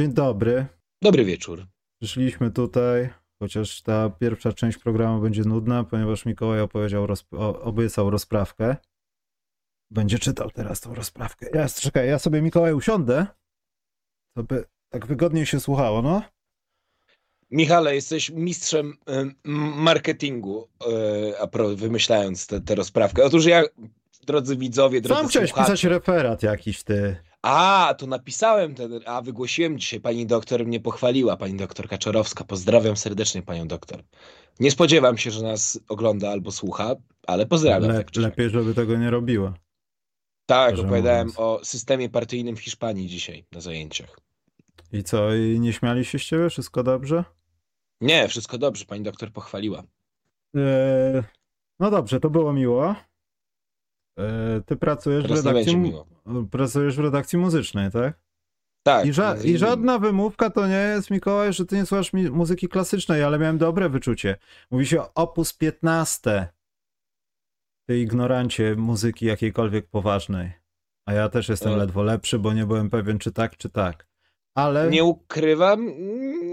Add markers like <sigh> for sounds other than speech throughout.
Dzień dobry. Dobry wieczór. Przyszliśmy tutaj, chociaż ta pierwsza część programu będzie nudna, ponieważ Mikołaj opowiedział, rozp- obiecał rozprawkę. Będzie czytał teraz tą rozprawkę. Ja, czekaj, ja sobie Mikołaj usiądę, to by tak wygodniej się słuchało, no. Michale, jesteś mistrzem em, marketingu, a pro, wymyślając tę rozprawkę. Otóż ja, drodzy widzowie, drodzy Sam chciałeś słuchacze... pisać referat jakiś, ty. A, to napisałem ten, a wygłosiłem dzisiaj, pani doktor mnie pochwaliła, pani doktor Kaczorowska. Pozdrawiam serdecznie panią doktor. Nie spodziewam się, że nas ogląda albo słucha, ale pozdrawiam. Le- tak lepiej, żeby tego nie robiła. Tak, opowiadałem mówiąc. o systemie partyjnym w Hiszpanii dzisiaj na zajęciach. I co, i nie śmiali się z ciebie? Wszystko dobrze? Nie, wszystko dobrze, pani doktor pochwaliła. Eee, no dobrze, to było miło. Eee, ty pracujesz w Teraz redakcji, pracujesz w redakcji muzycznej, tak? Tak. I, ża- między I żadna wymówka to nie jest, Mikołaj, że ty nie słuchasz muzyki klasycznej, ale miałem dobre wyczucie. Mówi się o opus 15. Ty ignorancie muzyki jakiejkolwiek poważnej. A ja też jestem E. ledwo lepszy, bo nie byłem pewien, czy tak, czy tak. Ale Nie ukrywam,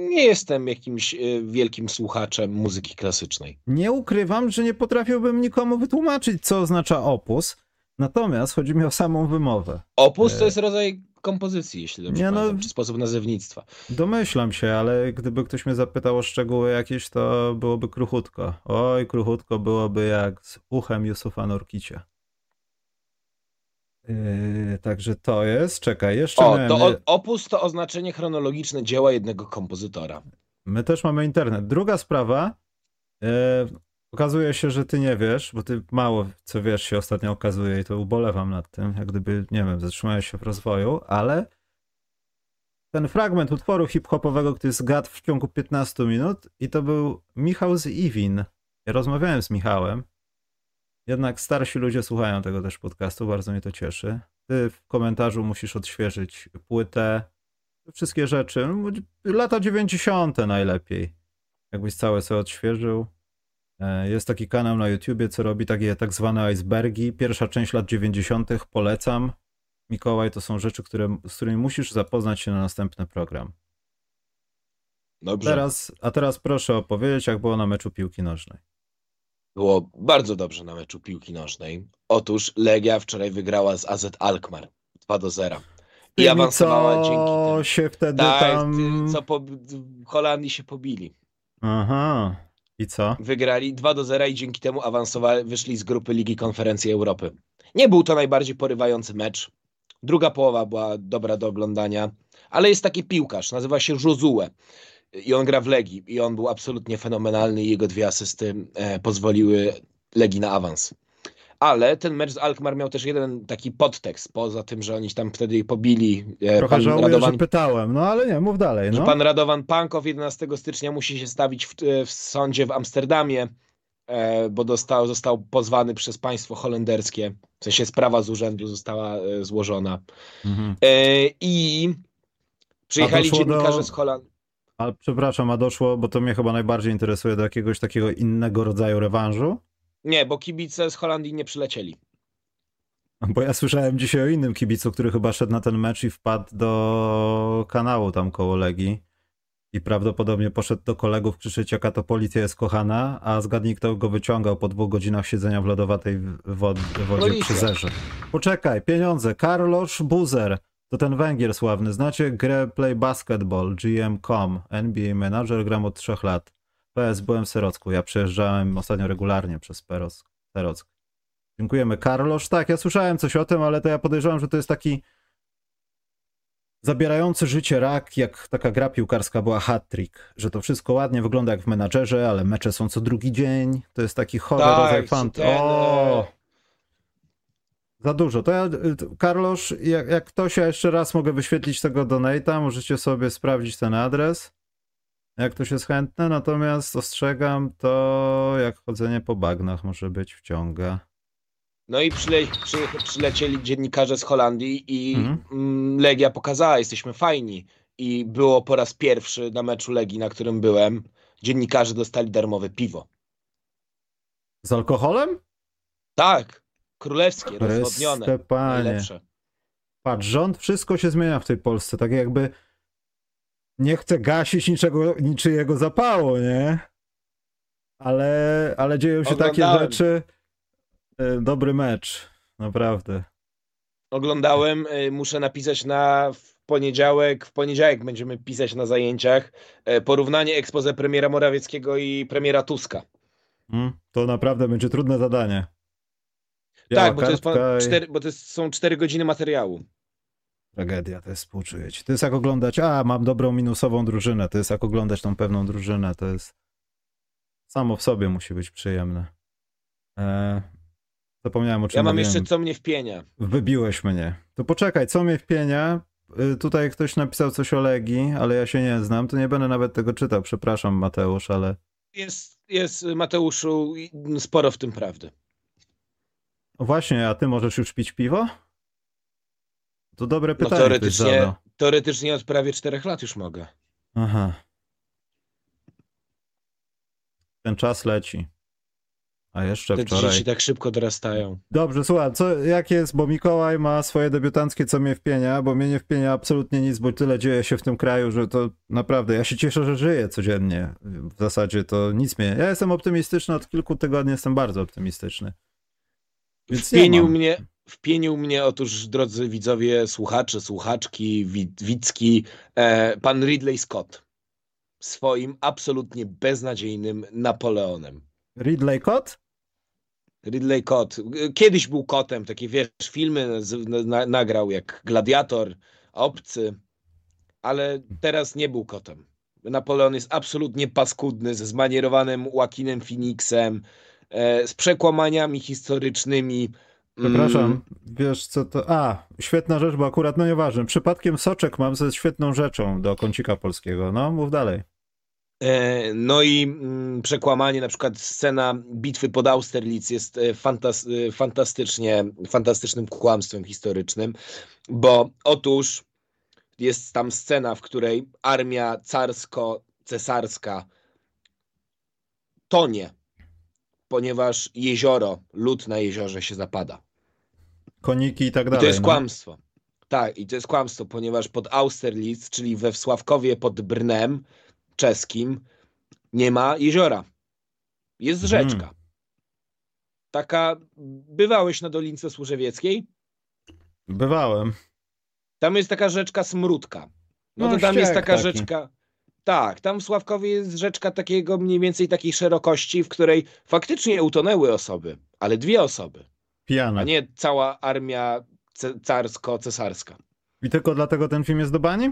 nie jestem jakimś e, wielkim słuchaczem muzyki klasycznej. nie ukrywam, że nie potrafiłbym nikomu wytłumaczyć, co oznacza opus. Natomiast chodzi mi o samą wymowę. Opus E. to jest rodzaj kompozycji, jeśli dobrze Nie, no- pamiętam, czy sposób nazewnictwa. Domyślam się, ale gdyby ktoś mnie zapytał o szczegóły jakieś, to byłoby kruchutko. Oj, kruchutko byłoby jak z uchem Yusufa Nurkicia. Yy, także to jest. Czekaj, jeszcze O, miałem, to opus to oznaczenie chronologiczne dzieła jednego kompozytora. My też mamy internet. Druga sprawa. Yy, okazuje się, że ty nie wiesz, bo ty mało co wiesz się ostatnio okazuje i to ubolewam nad tym, jak gdyby, nie wiem, zatrzymałeś się w rozwoju, ale ten fragment utworu hip-hopowego, który zgadł w ciągu 15 minut i to był Michał z Iwin. Ja rozmawiałem z Michałem. Jednak starsi ludzie słuchają tego też podcastu, bardzo mnie to cieszy. Ty w komentarzu musisz odświeżyć płytę, wszystkie rzeczy. No, Lata 90. najlepiej. Jakbyś całe sobie odświeżył. E, Jest taki kanał na YouTubie, co robi takie tak zwane icebergi. Pierwsza część lat 90. polecam. Mikołaj, to są rzeczy, które, z którymi musisz zapoznać się na następny program. Dobrze. Teraz, a teraz proszę opowiedzieć, jak było na meczu piłki nożnej. Było bardzo dobrze na meczu piłki nożnej. Otóż Legia wczoraj wygrała z AZ Alkmaar 2 do 0. I Tymi, awansowała co dzięki temu. się wtedy Tak, tam... co po w Holandii się pobili. Aha. I co? Wygrali 2 do 0 i dzięki temu awansowali, wyszli z grupy Ligi Konferencji Europy. Nie był to najbardziej porywający mecz. Druga połowa była dobra do oglądania, ale jest taki piłkarz, nazywa się Josue i on gra w Legii i on był absolutnie fenomenalny i jego dwie asysty e, pozwoliły Legii na awans. Ale ten mecz z Alkmaar miał też jeden taki podtekst, poza tym, że oni tam wtedy pobili. e, Trochę pan żałuję, Radowan że pytałem, no ale nie, mów dalej. że No. pan Radowan Pankow 11 stycznia musi się stawić w, w sądzie w Amsterdamie, e, bo dostał, został pozwany przez państwo holenderskie. W sensie sprawa z urzędu została e, złożona. Mhm. E, I przyjechali doszło do- dziennikarze z Holandii. Ale przepraszam, a doszło, bo to mnie chyba najbardziej interesuje, do jakiegoś takiego innego rodzaju rewanżu? Nie, bo kibice z Holandii nie przylecieli. Bo ja słyszałem dzisiaj o innym kibicu, który chyba szedł na ten mecz i wpadł do kanału tam koło Legii. I prawdopodobnie poszedł do kolegów krzyczeć, jaka to policja jest kochana, a zgadnij, kto go wyciągał po dwóch godzinach siedzenia w lodowatej wod wodzie Policja. przy zerze. Poczekaj, pieniądze. Karlosz Buzer. To ten Węgier sławny. Znacie grę Play Basketball, GM.com, NBA Manager, gram od trzech lat. PS, byłem w Serocku. Ja przejeżdżałem ostatnio regularnie przez Peros, Serock. Dziękujemy. Karlosz, tak, ja słyszałem coś o tym, ale to ja podejrzewam, że to jest taki zabierający życie rak, jak taka gra piłkarska była hat-trick, że to wszystko ładnie wygląda jak w menadżerze, ale mecze są co drugi dzień. To jest taki chory Tak, rodzaj fant. ten, O! Za dużo. To ja, y, Karlosz, jak, jak ktoś, ja jeszcze raz mogę wyświetlić tego donate'a, możecie sobie sprawdzić ten adres, jak ktoś jest chętny, natomiast ostrzegam to, jak chodzenie po bagnach może być wciąga. No i przyle, przy, przylecieli dziennikarze z Holandii i Mhm. mm, Legia pokazała, jesteśmy fajni. I było po raz pierwszy na meczu Legii, na którym byłem, dziennikarze dostali darmowe piwo. Z alkoholem? Tak, królewskie, rozwodnione, Chryste Panie. najlepsze. Patrz, rząd, wszystko się zmienia w tej Polsce, tak jakby nie chcę gasić niczego, niczyjego zapału, nie? Ale, ale dzieją się takie Oglądałem. rzeczy. E, Dobry mecz, naprawdę. Oglądałem, y, muszę napisać na poniedziałek, w poniedziałek będziemy pisać na zajęciach e, porównanie expose premiera Morawieckiego i premiera Tuska. Mm, To naprawdę będzie trudne zadanie. Tak, bo to, jest cztery, bo to jest, są 4 godziny materiału. Tragedia, to jest współczuję ci. To jest jak oglądać, a mam dobrą minusową drużynę, to jest jak oglądać tą pewną drużynę, to jest samo w sobie musi być przyjemne. E, zapomniałem o czym Ja mam mówiłem. jeszcze co mnie wpienia. Wybiłeś mnie. To poczekaj, co mnie wpienia? Y, Tutaj ktoś napisał coś o Legii, ale ja się nie znam, to nie będę nawet tego czytał, przepraszam Mateusz, ale Jest, jest Mateuszu sporo w tym prawdy. O Właśnie, a ty możesz już pić piwo? To dobre No pytanie. ktoś teoretycznie, teoretycznie od prawie 4 lat już mogę. Aha. Ten czas leci. A jeszcze Te wczoraj. dzieci tak szybko dorastają. Dobrze, słuchaj, co, jak jest, bo Mikołaj ma swoje debiutanckie, co mnie wpienia, bo mnie nie wpienia absolutnie nic, bo tyle dzieje się w tym kraju, że to naprawdę, ja się cieszę, że żyję codziennie. W zasadzie to nic mnie, ja jestem optymistyczny, od kilku tygodni jestem bardzo optymistyczny. Więc Wpienił mnie, wpienił mnie otóż, drodzy widzowie, słuchacze, słuchaczki, wid, widzki, e, pan Ridley Scott swoim absolutnie beznadziejnym Napoleonem. Ridley Scott? Ridley Scott. Kiedyś był kotem, takie wiesz, filmy z, na, nagrał jak Gladiator, Obcy, ale teraz nie był kotem. Napoleon jest absolutnie paskudny, ze zmanierowanym Joaquinem Phoenixem, z przekłamaniami historycznymi. Przepraszam, Mm, wiesz co to... A, świetna rzecz, bo akurat, no nieważne, przypadkiem soczek mam ze świetną rzeczą do kącika polskiego, no mów dalej. E, No i mm, przekłamanie, na przykład scena bitwy pod Austerlitz jest e, fantas e, fantastycznie, fantastycznym kłamstwem historycznym, bo otóż jest tam scena, w której armia carsko-cesarska tonie, ponieważ jezioro, lód na jeziorze się zapada. Koniki i tak I dalej. to jest no. kłamstwo. Tak, i to jest kłamstwo, ponieważ pod Austerlitz, czyli we Wsławkowie pod Brnem czeskim, nie ma jeziora. Jest Mhm. rzeczka. Taka, bywałeś na Dolince Służewieckiej? Bywałem. Tam jest taka rzeczka Smródka. No, No, to tam jest taka taki. rzeczka. Tak, tam w Sławkowie jest rzeczka takiego mniej więcej takiej szerokości, w której faktycznie utonęły osoby, ale dwie osoby, Pijany. a nie cała armia ce- carsko-cesarska. I tylko dlatego ten film jest do bani?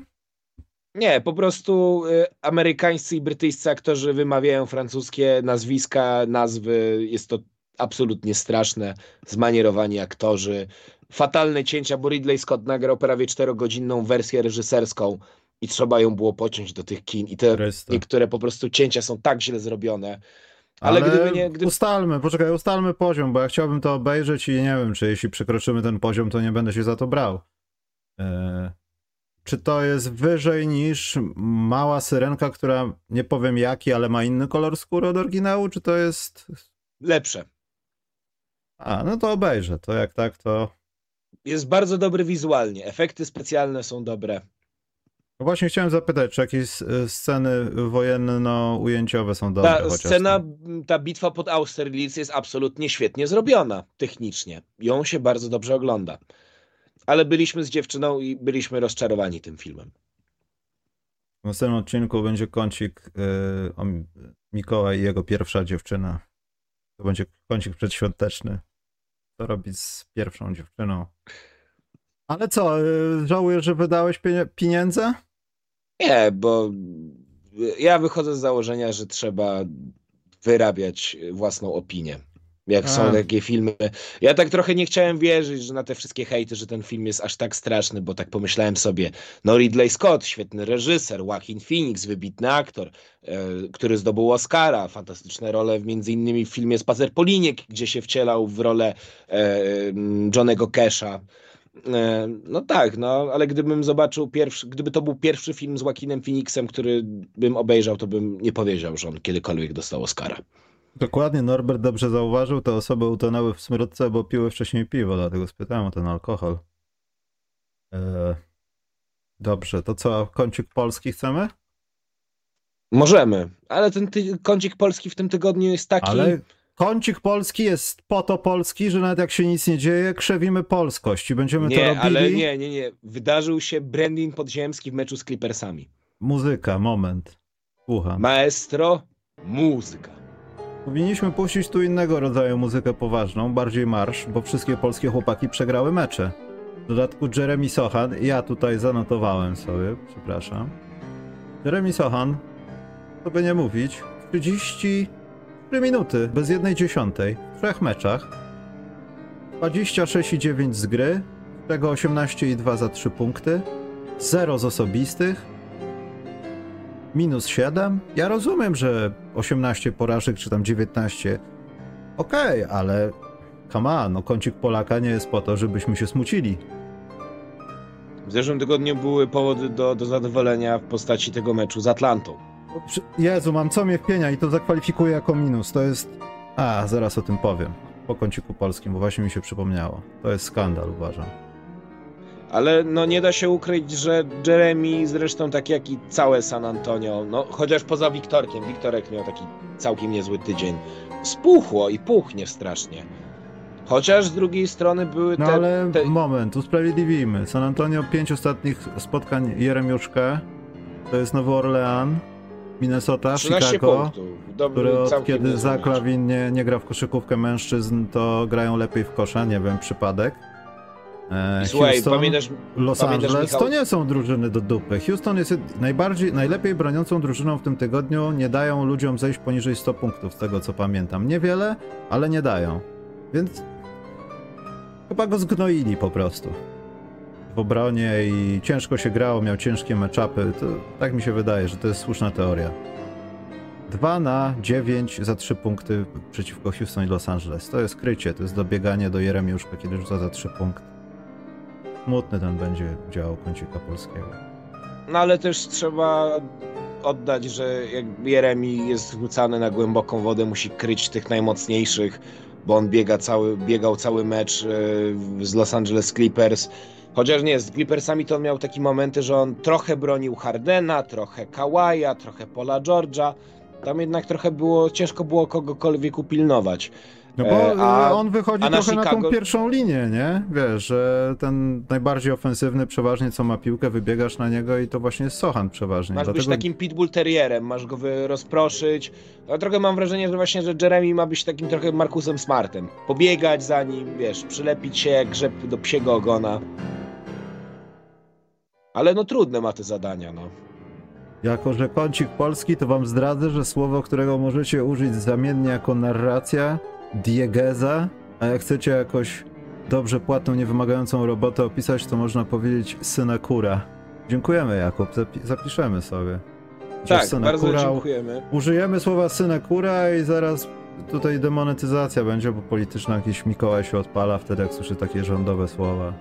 Nie, po prostu y, amerykańscy i brytyjscy aktorzy wymawiają francuskie nazwiska, nazwy. Jest to absolutnie straszne. Zmanierowani aktorzy. Fatalne cięcia, bo Ridley Scott nagrał prawie czterogodzinną wersję reżyserską i trzeba ją było pociąć do tych kin. I te Chryste. niektóre po prostu cięcia są tak źle zrobione. Ale, gdyby nie... Gdyby... Ustalmy, poczekaj, ustalmy poziom, bo ja chciałbym to obejrzeć i nie wiem, czy jeśli przekroczymy ten poziom, to nie będę się za to brał. E, czy to jest wyżej niż mała syrenka, która nie powiem jaki, ale ma inny kolor skóry od oryginału, czy to jest... Lepsze. A, no to obejrzę, to jak tak, to... Jest bardzo dobry wizualnie. Efekty specjalne są dobre. No właśnie chciałem zapytać, czy jakieś e, sceny wojenno-ujęciowe są dobre Ta scena, tam? ta bitwa pod Austerlitz jest absolutnie świetnie zrobiona technicznie. Ją się bardzo dobrze ogląda. Ale byliśmy z dziewczyną i byliśmy rozczarowani tym filmem. W następnym odcinku będzie kącik e, o Mi- Mikołaj i jego pierwsza dziewczyna. To będzie kącik przedświąteczny. Co robić z pierwszą dziewczyną? Ale co, e, żałujesz, że wydałeś pieniądze? Nie, bo ja wychodzę z założenia, że trzeba wyrabiać własną opinię. Jak są A. takie filmy. Ja tak trochę nie chciałem wierzyć, że na te wszystkie hejty, że ten film jest aż tak straszny, bo tak pomyślałem sobie, no Ridley Scott, świetny reżyser, Joaquin Phoenix, wybitny aktor, e, który zdobył Oscara, fantastyczne role w między innymi w filmie Spacer po Liniek, gdzie się wcielał w rolę e, Johnego Casha. E, No tak, no, ale gdybym zobaczył pierwszy, gdyby to był pierwszy film z Joaquinem Phoenixem, który bym obejrzał, to bym nie powiedział, że on kiedykolwiek dostał Oscara. Dokładnie, Norbert dobrze zauważył, te osoby utonęły w smrodce, bo piły wcześniej piwo, dlatego spytałem o ten alkohol. E, Dobrze, to co, kącik polski chcemy? Możemy, ale ten ty- kącik polski w tym tygodniu jest taki. Ale kącik polski jest po to polski, że nawet jak się nic nie dzieje, krzewimy polskość i będziemy to Nie, robili. ale nie, nie, nie. Wydarzył się branding podziemski w meczu z Clippersami. Muzyka, moment. Słucham. Maestro, muzyka. Powinniśmy puścić tu innego rodzaju muzykę poważną, bardziej marsz, bo wszystkie polskie chłopaki przegrały mecze. W dodatku Jeremy Sochan, ja tutaj zanotowałem sobie, przepraszam. Jeremy Sochan, to by nie mówić, 33 minuty, bez jednej dziesiątej, w trzech meczach. 26,9 z gry, z tego 18,2 za 3 punkty, 0 z osobistych, minus 7. Ja rozumiem, że 18 porażek, czy tam 19. Okej, ale come on, no kącik Polaka nie jest po to, żebyśmy się smucili. W zeszłym tygodniu były powody do, do zadowolenia w postaci tego meczu z Atlantą. Jezu, mam co mnie wpienia i to zakwalifikuję jako minus. To jest... A, zaraz o tym powiem. Po kąciku polskim, bo właśnie mi się przypomniało. To jest skandal, uważam. Ale no nie da się ukryć, że Jeremy, zresztą tak jak i całe San Antonio, no chociaż poza Wiktorkiem, Wiktorek miał taki całkiem niezły tydzień, spuchło i puchnie strasznie. Chociaż z drugiej strony były No te... ale te... moment, usprawiedliwimy. San Antonio, pięć ostatnich spotkań Jeremiuszkę. To jest Nowy Orlean, Minnesota, 13 Chicago. punktów. Dobry, które od kiedy. Lavin nie, nie gra w koszykówkę mężczyzn, to grają lepiej w kosza, nie wiem, przypadek. E, Słuchaj, Houston, pamiętasz, Los pamiętasz, Angeles, Michał- to nie są drużyny do dupy. Houston jest najbardziej, najlepiej broniącą drużyną w tym tygodniu, nie dają ludziom zejść poniżej 100 punktów, z tego co pamiętam. Niewiele, ale nie dają. Więc chyba go zgnoili po prostu. W obronie i ciężko się grało, miał ciężkie meczapy, tak mi się wydaje, że to jest słuszna teoria. 2 na 9 za 3 punkty przeciwko Houston i Los Angeles. To jest krycie, to jest dobieganie do Jeremiuszka, kiedy rzuca za 3 punkty. Smutny ten będzie dział kącika polskiego. No ale też trzeba oddać, że jak Jeremy jest rzucany na głęboką wodę, musi kryć tych najmocniejszych, bo on biega cały, biegał cały mecz e, z Los Angeles Clippers. Chociaż nie, z Clippersami to on miał takie momenty, że on trochę bronił Hardena, trochę Kawaja, trochę Paula George'a. Tam jednak trochę było, ciężko było kogokolwiek upilnować. No bo E, a- e, on wychodzi a na trochę na tą Chicago- pierwszą linię, nie? Wiesz, że ten najbardziej ofensywny przeważnie co ma piłkę, wybiegasz na niego i to właśnie jest Sochan przeważnie. Masz być Dlatego takim pitbull terrierem, masz go rozproszyć. Ja trochę mam wrażenie, że właśnie, że Jeremy ma być takim trochę Markusem Smartem. Pobiegać za nim, wiesz, przylepić się jak grzeb do psiego ogona. Ale no trudne ma te zadania, no. Jako, że kącik polski, to wam zdradzę, że słowo, którego możecie użyć zamiennie jako narracja, diegeza, a jak chcecie jakoś dobrze płatną, niewymagającą robotę opisać, to można powiedzieć synekura. Dziękujemy, Jakub, zapi- zapiszemy sobie. Chociaż Tak, bardzo dziękujemy. Użyjemy słowa synekura i zaraz tutaj demonetyzacja będzie, bo polityczna jakiś Mikołaj się odpala wtedy, jak słyszy takie rządowe słowa.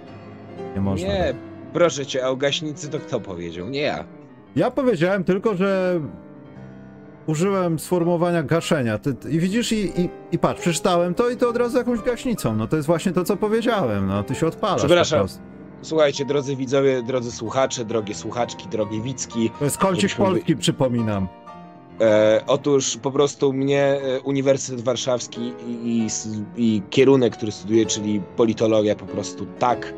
Nie można. Nie, proszę cię, a o gaśnicy to kto powiedział? Nie ja. Ja powiedziałem tylko, że użyłem sformułowania gaszenia. Ty, ty, I widzisz, i, i, i patrz, przeczytałem to i to od razu jakąś gaśnicą. No to jest właśnie to, co powiedziałem. No, ty się odpalasz Przepraszam. Słuchajcie, drodzy widzowie, drodzy słuchacze, drogie słuchaczki, drogie widzki. To jest kącik polski, przypominam. E, otóż po prostu mnie e, Uniwersytet Warszawski i, i, i kierunek, który studiuję, czyli politologia, po prostu tak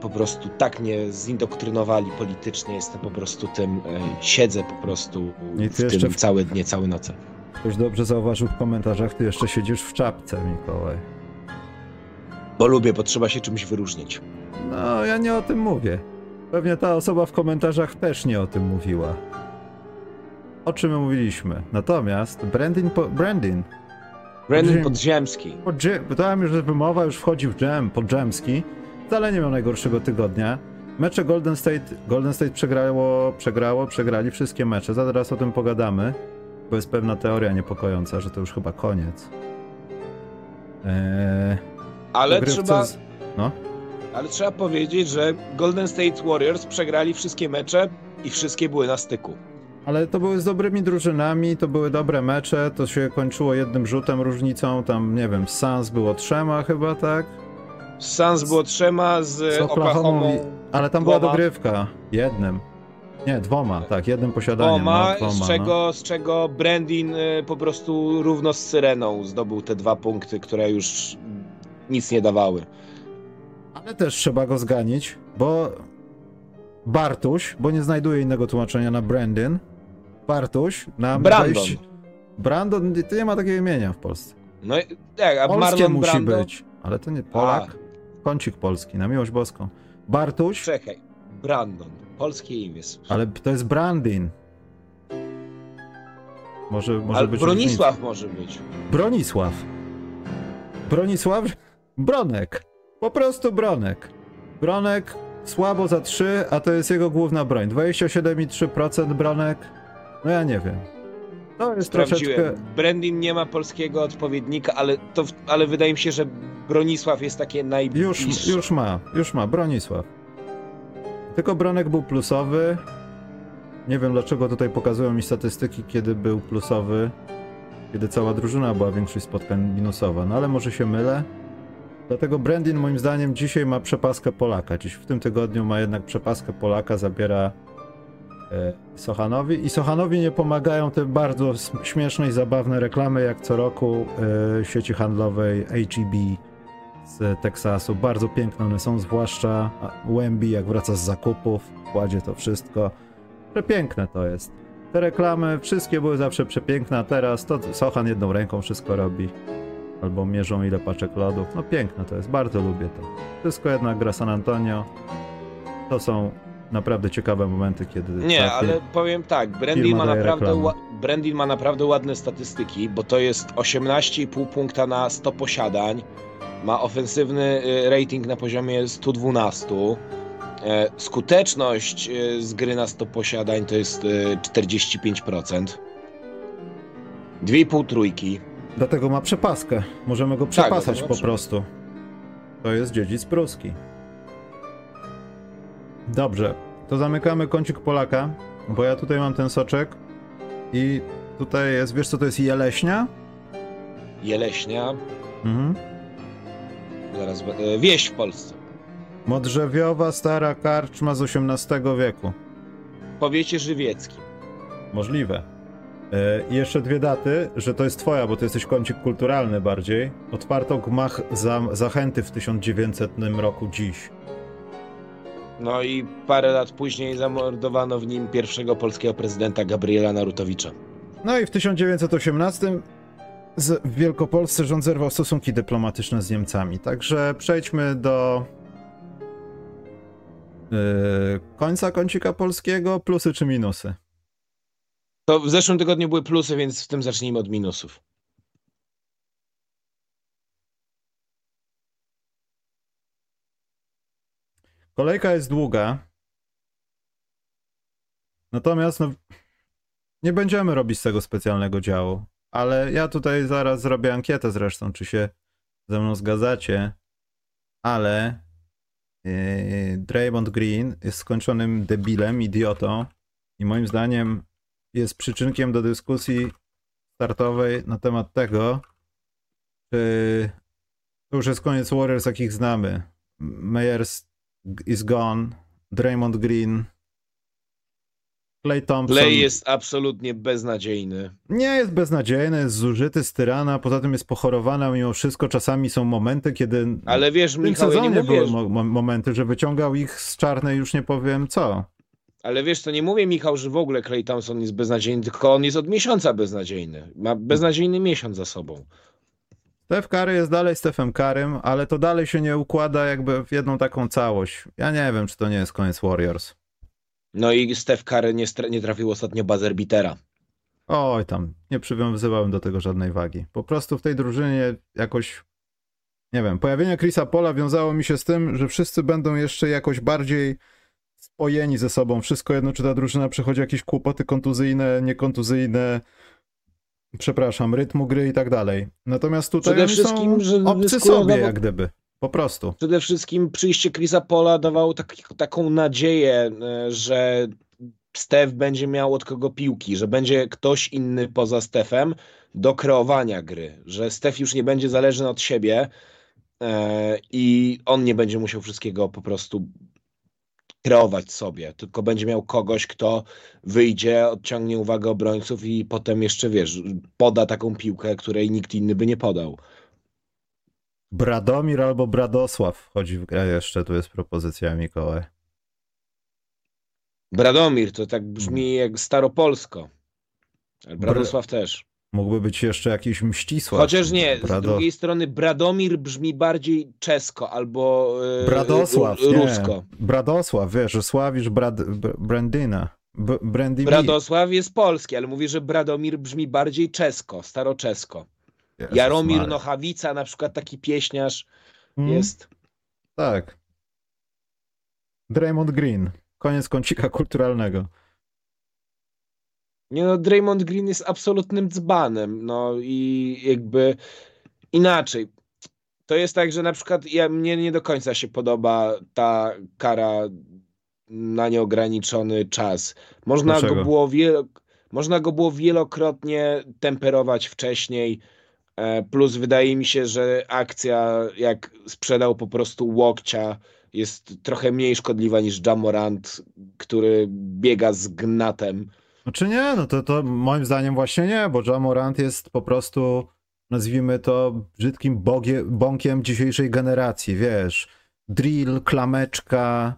po prostu tak mnie zindoktrynowali politycznie, jestem po prostu tym, e, siedzę po prostu w tym w- całe dnie, całe noce. Ktoś dobrze zauważył w komentarzach, ty jeszcze siedzisz w czapce, Mikołaj. Bo lubię, bo trzeba się czymś wyróżnić. No, ja nie o tym mówię. Pewnie ta osoba w komentarzach też nie o tym mówiła. O czym my mówiliśmy? Natomiast Brandin, po, Brandin Brandon Podziemny. Podziemski. Podzie- Pytałem już, że wymowa już wchodzi w jam, podżemski. Wcale nie miał najgorszego tygodnia. Mecze Golden State, Golden State przegrało, przegrało, przegrali wszystkie mecze. Zaraz o tym pogadamy, bo jest pewna teoria niepokojąca, że to już chyba koniec. Eee, Ale trzeba, z- No, ale trzeba powiedzieć, że Golden State Warriors przegrali wszystkie mecze i wszystkie były na styku. ale to były z dobrymi drużynami, to były dobre mecze, to się kończyło jednym rzutem różnicą, tam nie wiem, Suns było trzema chyba, tak? Z Suns było trzema, z, z Oklahoma. Ale tam była dogrywka. Jednym. Nie, dwoma, tak, jednym posiadaniem. Dwoma, no, dwoma, z, no. czego, z czego Brandin y, po prostu równo z Syreną zdobył te dwa punkty, które już nic nie dawały. Ale też trzeba go zganić, bo Bartuś, bo nie znajduję innego tłumaczenia na Brandon. Bartuś na Brandon. wejść- Brandon, to nie ma takiego imienia w Polsce. No i- tak, a Polskie Marlon musi Brando... być, ale to nie Polak. Kącik polski, na miłość boską. Bartuś, Czekaj, Brandon, polskie imię. ale to jest Brandin. Może, może Ale być Bronisław może być. Bronisław. Bronisław? Bronek. Po prostu Bronek. Bronek słabo za 3, a to jest jego główna broń. 27,3% Bronek. No ja nie wiem. To jest Sprawdziłem. troszeczkę... Brandin nie ma polskiego odpowiednika, ale, to, ale wydaje mi się, że Bronisław jest takie najbliższe. Już, już ma, już ma, Bronisław. Tylko Bronek był plusowy. Nie wiem dlaczego tutaj pokazują mi statystyki, kiedy był plusowy, kiedy cała drużyna była większość spotkań minusowa, no ale może się mylę. Dlatego Brandin moim zdaniem dzisiaj ma przepaskę Polaka. Dziś w tym tygodniu ma jednak przepaskę Polaka, zabiera Sochanowi i Sochanowi nie pomagają te bardzo śmieszne i zabawne reklamy jak co roku e, sieci handlowej HEB z Teksasu. Bardzo piękne one są, zwłaszcza Wemby jak wraca z zakupów, kładzie to wszystko. Przepiękne to jest. Te reklamy wszystkie były zawsze przepiękne, a teraz to Sochan jedną ręką wszystko robi. Albo mierzą ile paczek lodów. No piękne to jest, bardzo lubię to. Wszystko jednak gra San Antonio. To są naprawdę ciekawe momenty, kiedy... Nie, ta ale powiem tak, Brandin ma, naprawdę Brandin ma naprawdę ładne statystyki, bo to jest 18,5 punkta na 100 posiadań, ma ofensywny y, rating na poziomie 112, e, skuteczność y, z gry na 100 posiadań to jest y, 45%, 2,5 trójki, Dlatego ma przepaskę. Możemy go Tak, przepasać dlatego po prostu. To jest dziedzic pruski. Dobrze, to zamykamy kącik Polaka, bo ja tutaj mam ten soczek i tutaj jest, wiesz co to jest jeleśnia? Jeleśnia, Mhm. zaraz, e, wieś w Polsce. Modrzewiowa stara karczma z XVIII wieku. W powiecie żywieckim. Możliwe. E, I jeszcze dwie daty, że to jest twoja, bo to jesteś kącik kulturalny bardziej. Otwarto gmach za, Zachęty w 1900 roku dziś. No i parę lat później zamordowano w nim pierwszego polskiego prezydenta Gabriela Narutowicza. No i w 1918 z w Wielkopolsce rząd zerwał stosunki dyplomatyczne z Niemcami. Także przejdźmy do yy, końca kącika polskiego. Plusy czy minusy? To w zeszłym tygodniu były plusy, więc w tym zacznijmy od minusów. Kolejka jest długa. Natomiast no, nie będziemy robić z tego specjalnego działu. Ale ja tutaj zaraz zrobię ankietę zresztą, czy się ze mną zgadzacie. Ale yy, Draymond Green jest skończonym debilem, idiotą i moim zdaniem jest przyczynkiem do dyskusji startowej na temat tego, czy to już jest koniec Warriors, jakich znamy. Meyers is gone, Draymond Green, Clay Thompson. Clay jest absolutnie beznadziejny. Nie jest beznadziejny, jest zużyty z tyrana, poza tym jest pochorowany, a mimo wszystko czasami są momenty, kiedy Ale wiesz, w tym Michał, ja nie sezonie były mo- mo- momenty, że wyciągał ich z czarnej już nie powiem co. ale wiesz, to nie mówię, Michał, że w ogóle Clay Thompson jest beznadziejny, tylko on jest od miesiąca beznadziejny. Ma beznadziejny miesiąc za sobą. Steph Curry jest dalej Stephem Karym, ale to dalej się nie układa jakby w jedną taką całość. Ja nie wiem, czy to nie jest koniec Warriors. No i Steph Curry nie, nie trafił ostatnio buzzer bitera. Oj tam, nie przywiązywałem do tego żadnej wagi. Po prostu w tej drużynie jakoś, nie wiem, pojawienie Chrisa Pola wiązało mi się z tym, że wszyscy będą jeszcze jakoś bardziej spojeni ze sobą. Wszystko jedno, czy ta drużyna przechodzi jakieś kłopoty kontuzyjne, niekontuzyjne, przepraszam, rytmu gry i tak dalej. Natomiast tutaj Przede wszystkim, że są obcy sobie jak gdyby. Po prostu. Przede wszystkim przyjście Chrisa Pola dawało tak, taką nadzieję, e, że Steph będzie miał od kogo piłki, że będzie ktoś inny poza Stephem do kreowania gry, że Steph już nie będzie zależny od siebie e, i on nie będzie musiał wszystkiego po prostu kreować sobie, tylko będzie miał kogoś, kto wyjdzie, odciągnie uwagę obrońców i potem jeszcze, wiesz, poda taką piłkę, której nikt inny by nie podał. Bradomir albo Bradosław wchodzi w grę jeszcze, tu jest propozycja Mikołaj. Bradomir to tak brzmi jak staropolsko. Bradosław też. Mógłby być jeszcze jakiś Mścisław. Chociaż nie, z drugiej strony Bradomir brzmi bardziej czesko albo yy, Bradosław, rusko. Nie. Bradosław, wiesz, że sławisz Brad, Brandyna. B Bradosław jest polski, ale mówi, że Bradomir brzmi bardziej czesko, staroczesko. Jezus Jaromir Mary. Nochawica, na przykład taki pieśniarz hmm. jest. Tak. Draymond Green. Koniec kącika kulturalnego. Nie no, Draymond Green jest absolutnym dzbanem, no i jakby inaczej. To jest tak, że na przykład ja, mnie nie do końca się podoba ta kara na nieograniczony czas. Można go było wielo, można go było wielokrotnie temperować wcześniej, e, plus wydaje mi się, że akcja jak sprzedał po prostu łokcia jest trochę mniej szkodliwa niż Jamorant, który biega z gnatem. Znaczy nie, no to, to moim zdaniem właśnie nie, bo Jamorant jest po prostu, nazwijmy to, brzydkim bogie, bąkiem dzisiejszej generacji, wiesz. Drill, klameczka,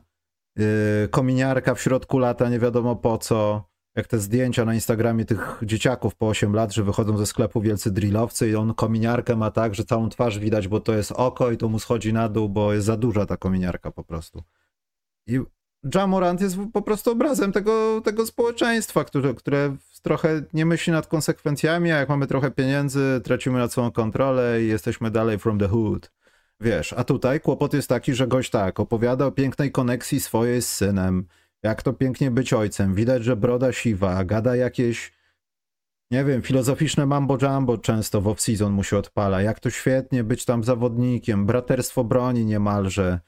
yy, kominiarka w środku lata, nie wiadomo po co. Jak te zdjęcia na Instagramie tych dzieciaków po 8 lat, że wychodzą ze sklepu wielcy drillowcy i on kominiarkę ma tak, że całą twarz widać, bo to jest oko i to mu schodzi na dół, bo jest za duża ta kominiarka po prostu. I Jamorant jest po prostu obrazem tego, tego społeczeństwa, które, które trochę nie myśli nad konsekwencjami, a jak mamy trochę pieniędzy, tracimy nad sobą kontrolę i jesteśmy dalej from the hood. Wiesz, a tutaj kłopot jest taki, że gość tak, opowiada o pięknej koneksji swojej z synem, jak to pięknie być ojcem, widać, że broda siwa, gada jakieś, nie wiem, filozoficzne mambo jumbo często w off-season mu się odpala, jak to świetnie być tam zawodnikiem, braterstwo broni niemalże,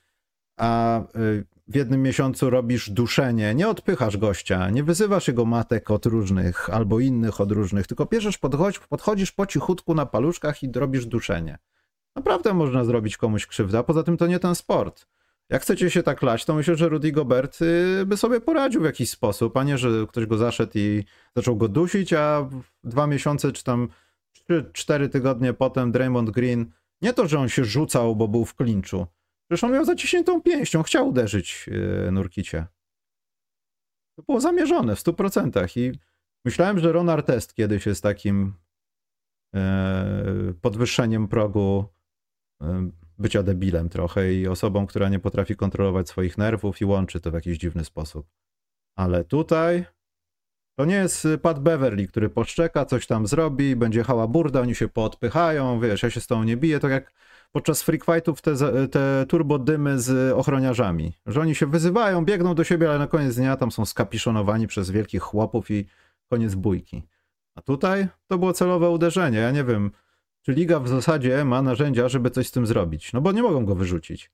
a y, w jednym miesiącu robisz duszenie, nie odpychasz gościa, nie wyzywasz jego matek od różnych albo innych od różnych, tylko bierzesz, podchodź, podchodzisz po cichutku na paluszkach i robisz duszenie. Naprawdę można zrobić komuś krzywdę, a poza tym to nie ten sport. Jak chcecie się tak lać, to myślę, że Rudy Gobert y, by sobie poradził w jakiś sposób, a nie, że ktoś go zaszedł i zaczął go dusić, a dwa miesiące czy tam trzy, cztery tygodnie potem Draymond Green, nie to, że on się rzucał, bo był w klinczu, Przecież on miał zaciśniętą pięścią, chciał uderzyć yy, Nurkicie. To było zamierzone w 100%. I myślałem, że Ron Artest kiedyś jest takim yy, podwyższeniem progu yy, bycia debilem trochę i osobą, która nie potrafi kontrolować swoich nerwów i łączy to w jakiś dziwny sposób. Ale tutaj to nie jest Pat Beverly, który poszczeka, coś tam zrobi, będzie hała burda, oni się poodpychają, wiesz, ja się z tą nie biję, to jak podczas freak fightów te, te turbodymy z ochroniarzami, że oni się wyzywają, biegną do siebie, ale na koniec dnia tam są skapiszonowani przez wielkich chłopów i koniec bójki. A tutaj to było celowe uderzenie. Ja nie wiem, czy liga w zasadzie ma narzędzia, żeby coś z tym zrobić, no bo nie mogą go wyrzucić.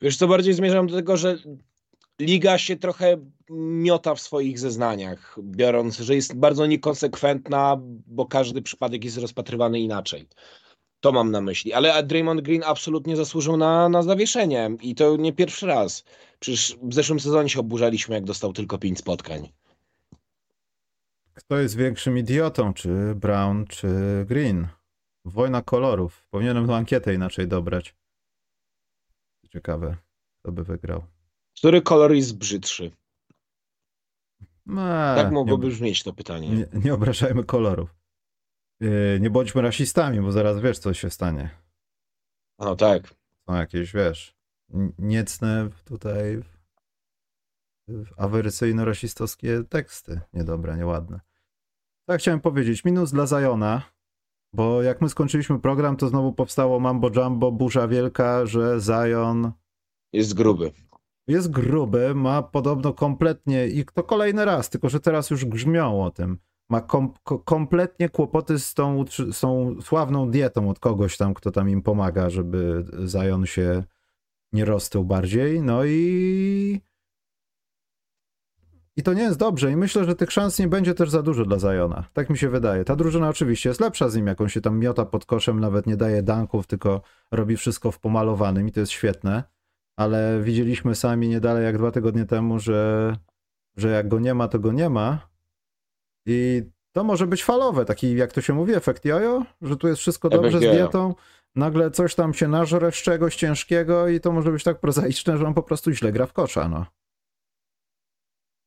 Wiesz co, bardziej zmierzam do tego, że liga się trochę miota w swoich zeznaniach, biorąc, że jest bardzo niekonsekwentna, bo każdy przypadek jest rozpatrywany inaczej. To mam na myśli. Ale Draymond Green absolutnie zasłużył na, na zawieszenie i to nie pierwszy raz. Przecież w zeszłym sezonie się oburzaliśmy, jak dostał tylko pięć spotkań. Kto jest większym idiotą, czy Brown, czy Green? Wojna kolorów. Powinienem tę ankietę inaczej dobrać. Ciekawe, kto by wygrał. Który kolor jest brzydszy? No, tak mogłoby brzmieć to pytanie. Nie, nie obrażajmy kolorów. Yy, nie bądźmy rasistami, bo zaraz wiesz, co się stanie. No tak. Są jakieś, wiesz, niecne tutaj awerycyjno-rasistowskie teksty. Niedobre, nieładne. Tak chciałem powiedzieć. Minus dla Zajona, bo jak my skończyliśmy program, to znowu powstało mambo jumbo, burza wielka, że Zajon jest gruby. Jest gruby, ma podobno kompletnie i to kolejny raz, tylko że teraz już grzmią o tym ma kom kompletnie kłopoty z tą, z tą sławną dietą od kogoś tam, kto tam im pomaga, żeby Zion się nie roztył bardziej. No i I to nie jest dobrze i myślę, że tych szans nie będzie też za dużo dla Zajona. Tak mi się wydaje. Ta drużyna oczywiście jest lepsza z nim, jak on się tam miota pod koszem, nawet nie daje danków, tylko robi wszystko w pomalowanym i to jest świetne. Ale widzieliśmy sami nie dalej jak dwa tygodnie temu, że, że jak go nie ma, to go nie ma. I to może być falowe, taki jak to się mówi, efekt jojo, że tu jest wszystko dobrze z dietą, nagle coś tam się nażre z czegoś ciężkiego i to może być tak prozaiczne, że on po prostu źle gra w kosza, no.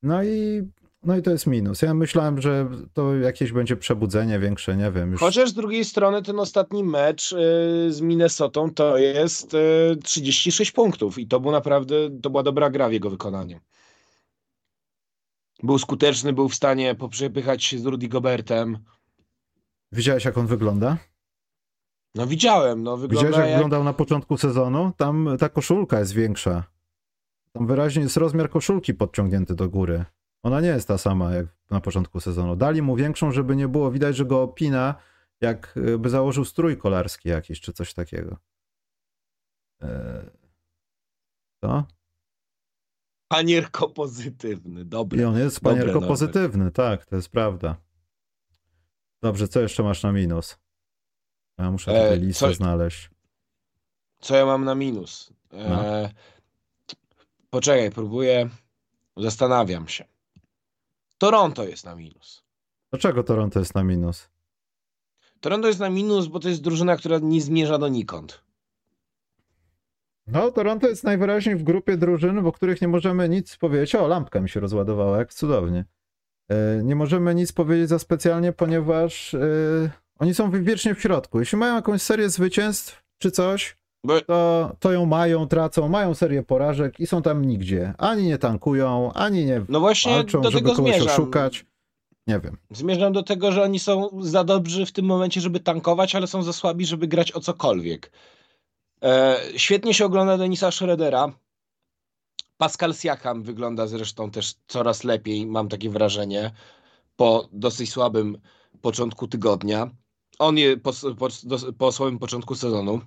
No i, no i to jest minus. Ja myślałem, że to jakieś będzie przebudzenie większe, nie wiem. Już... Chociaż z drugiej strony ten ostatni mecz y, z Minnesotą to jest 36 y, punktów i to był naprawdę, to była dobra gra w jego wykonaniu. Był skuteczny, był w stanie poprzepychać się z Rudy Gobertem. Widziałeś, jak on wygląda? No widziałem, no wygląda Widziałeś, jak, jak... wyglądał na początku sezonu? Tam ta koszulka jest większa. Tam wyraźnie jest rozmiar koszulki podciągnięty do góry. Ona nie jest ta sama jak na początku sezonu. Dali mu większą, żeby nie było widać, że go opina, jakby założył strój kolarski jakiś, czy coś takiego. Eee... Panierko pozytywny, dobry. I on jest panierko pozytywny, tak, to jest prawda. Dobrze, co jeszcze masz na minus? Ja muszę tutaj e, listę co, znaleźć. Co ja mam na minus? E, no. Poczekaj, próbuję. Zastanawiam się. Toronto jest na minus. Dlaczego Toronto jest na minus? Toronto jest na minus, bo to jest drużyna, która nie zmierza donikąd. No, Toronto jest najwyraźniej w grupie drużyn, o których nie możemy nic powiedzieć. O, lampka mi się rozładowała, jak cudownie. E, nie możemy nic powiedzieć za specjalnie, ponieważ e, oni są wiecznie w środku. Jeśli mają jakąś serię zwycięstw czy coś, to, to ją mają, tracą, mają serię porażek i są tam nigdzie. Ani nie tankują, ani nie no właśnie walczą, do żeby tego kogoś zmierzam. oszukać. Nie wiem. Zmierzam do tego, że oni są za dobrzy w tym momencie, żeby tankować, ale są za słabi, żeby grać o cokolwiek. E, świetnie się ogląda Denisa Schroedera. Pascal Siakam wygląda zresztą też coraz lepiej, mam takie wrażenie, po dosyć słabym początku tygodnia. On je po, po, po słabym początku sezonu.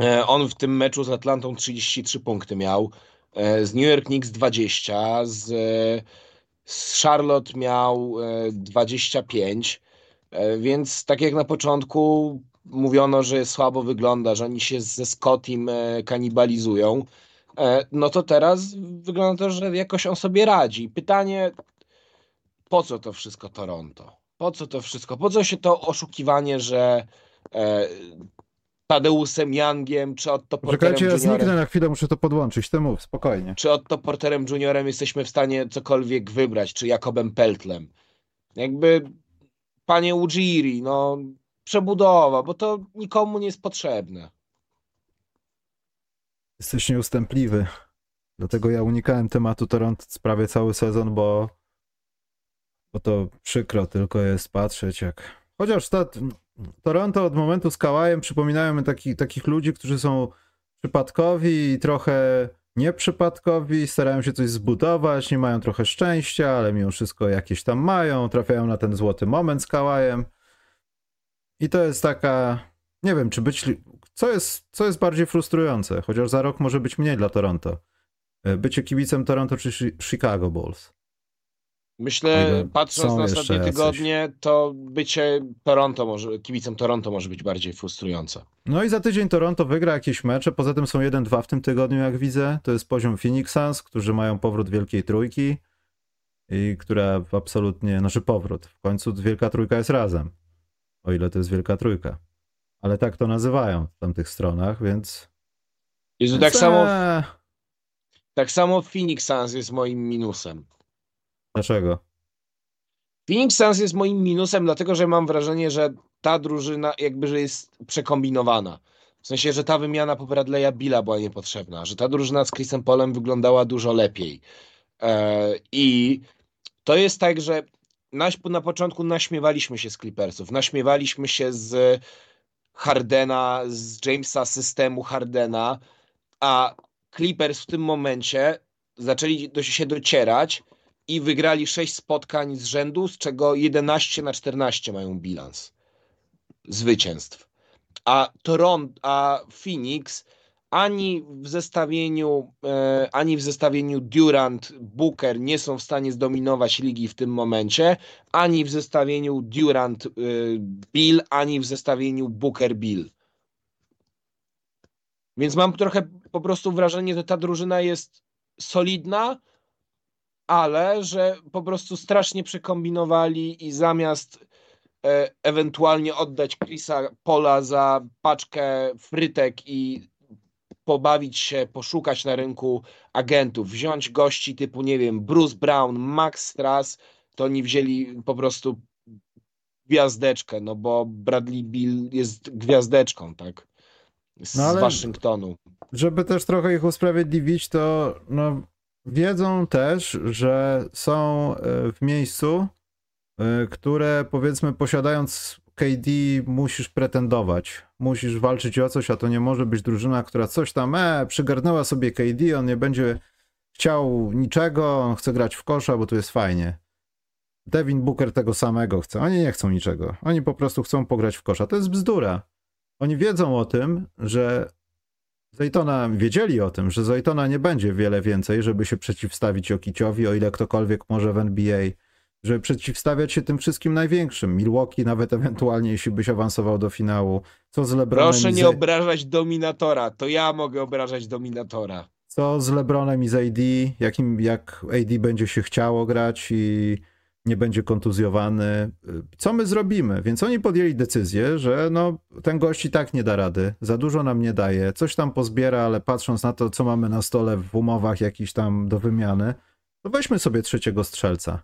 E, on w tym meczu z Atlantą 33 punkty miał, e, z New York Knicks 20, z, z Charlotte miał 25, e, więc tak jak na początku mówiono, że słabo wygląda, że oni się ze Scottim kanibalizują, no to teraz wygląda to, że jakoś on sobie radzi. Pytanie, po co to wszystko Toronto? Po co to wszystko? Po co się to oszukiwanie, że Tadeusem Youngiem, czy Otto Porterem Czekajcie, ja zniknę na chwilę, muszę to podłączyć, ty mów, spokojnie. Czy Otto Porterem Juniorem jesteśmy w stanie cokolwiek wybrać, czy Jakobem Peltlem. Jakby, panie Ujiri, no, przebudowa, bo to nikomu nie jest potrzebne. Jesteś nieustępliwy. Dlatego ja unikałem tematu Toronto prawie cały sezon, bo, bo to przykro tylko jest patrzeć, jak. Chociaż ta, Toronto od momentu z Kałajem przypominają mi taki, takich ludzi, którzy są przypadkowi i trochę nieprzypadkowi, starają się coś zbudować, nie mają trochę szczęścia, ale mimo wszystko jakieś tam mają, trafiają na ten złoty moment z Kałajem. I to jest taka, nie wiem, czy być, co jest, co jest bardziej frustrujące, chociaż za rok może być mniej dla Toronto. Bycie kibicem Toronto czy Chicago Bulls. Myślę, patrząc na ostatnie tygodnie, to bycie Toronto może, kibicem Toronto może być bardziej frustrujące. No i za tydzień Toronto wygra jakieś mecze, poza tym są 1-2 w tym tygodniu, jak widzę. To jest poziom Phoenix Suns, którzy mają powrót Wielkiej Trójki i która absolutnie, znaczy powrót, w końcu Wielka Trójka jest razem, o ile to jest Wielka Trójka. Ale tak to nazywają w tamtych stronach, więc... Jezu, tak samo... Tak samo Phoenix Suns jest moim minusem. Dlaczego? Phoenix Suns jest moim minusem, dlatego że mam wrażenie, że ta drużyna jakby, że jest przekombinowana. W sensie, że ta wymiana po Bradley'a Billa była niepotrzebna, że ta drużyna z Chrisem Polem wyglądała dużo lepiej. Eee, I to jest tak, że na, na początku naśmiewaliśmy się z Clippersów, naśmiewaliśmy się z Hardena, z Jamesa systemu Hardena, a Clippers w tym momencie zaczęli do się docierać i wygrali 6 spotkań z rzędu, z czego 11 na 14 mają bilans zwycięstw. A Toronto, a Phoenix ani w zestawieniu, e, ani w zestawieniu Durant, Booker nie są w stanie zdominować ligi w tym momencie, ani w zestawieniu Durant, e, Bill, ani w zestawieniu Booker, Bill. Więc mam trochę po prostu wrażenie, że ta drużyna jest solidna, ale że po prostu strasznie przekombinowali i zamiast e, ewentualnie oddać Chrisa Pola za paczkę frytek i pobawić się, poszukać na rynku agentów, wziąć gości typu, nie wiem, Bruce Brown, Max Strass, to oni wzięli po prostu gwiazdeczkę, no bo Bradley Bill jest gwiazdeczką, tak? Z No Waszyngtonu. Żeby też trochę ich usprawiedliwić, to no, wiedzą też, że są e, w miejscu, e, które powiedzmy posiadając KD musisz pretendować, musisz walczyć o coś, a to nie może być drużyna, która coś tam, e, przygarnęła sobie KD, on nie będzie chciał niczego, on chce grać w kosza, bo tu jest fajnie. Devin Booker tego samego chce. Oni nie chcą niczego. Oni po prostu chcą pograć w kosza. To jest bzdura. Oni wiedzą o tym, że Zaytona wiedzieli o tym, że Zaytona nie będzie wiele więcej, żeby się przeciwstawić Jokiciowi, o ile ktokolwiek może w NBA, żeby przeciwstawiać się tym wszystkim największym. Milwaukee nawet ewentualnie, jeśli byś awansował do finału. Co z LeBronem Proszę nie obrażać dominatora, to ja mogę obrażać dominatora. Co z LeBronem i z AD, jakim, jak AD będzie się chciało grać i nie będzie kontuzjowany. Co my zrobimy? Więc oni podjęli decyzję, że no, ten gość i tak nie da rady, za dużo nam nie daje, coś tam pozbiera, ale patrząc na to, co mamy na stole w umowach jakiś tam do wymiany, to weźmy sobie trzeciego strzelca.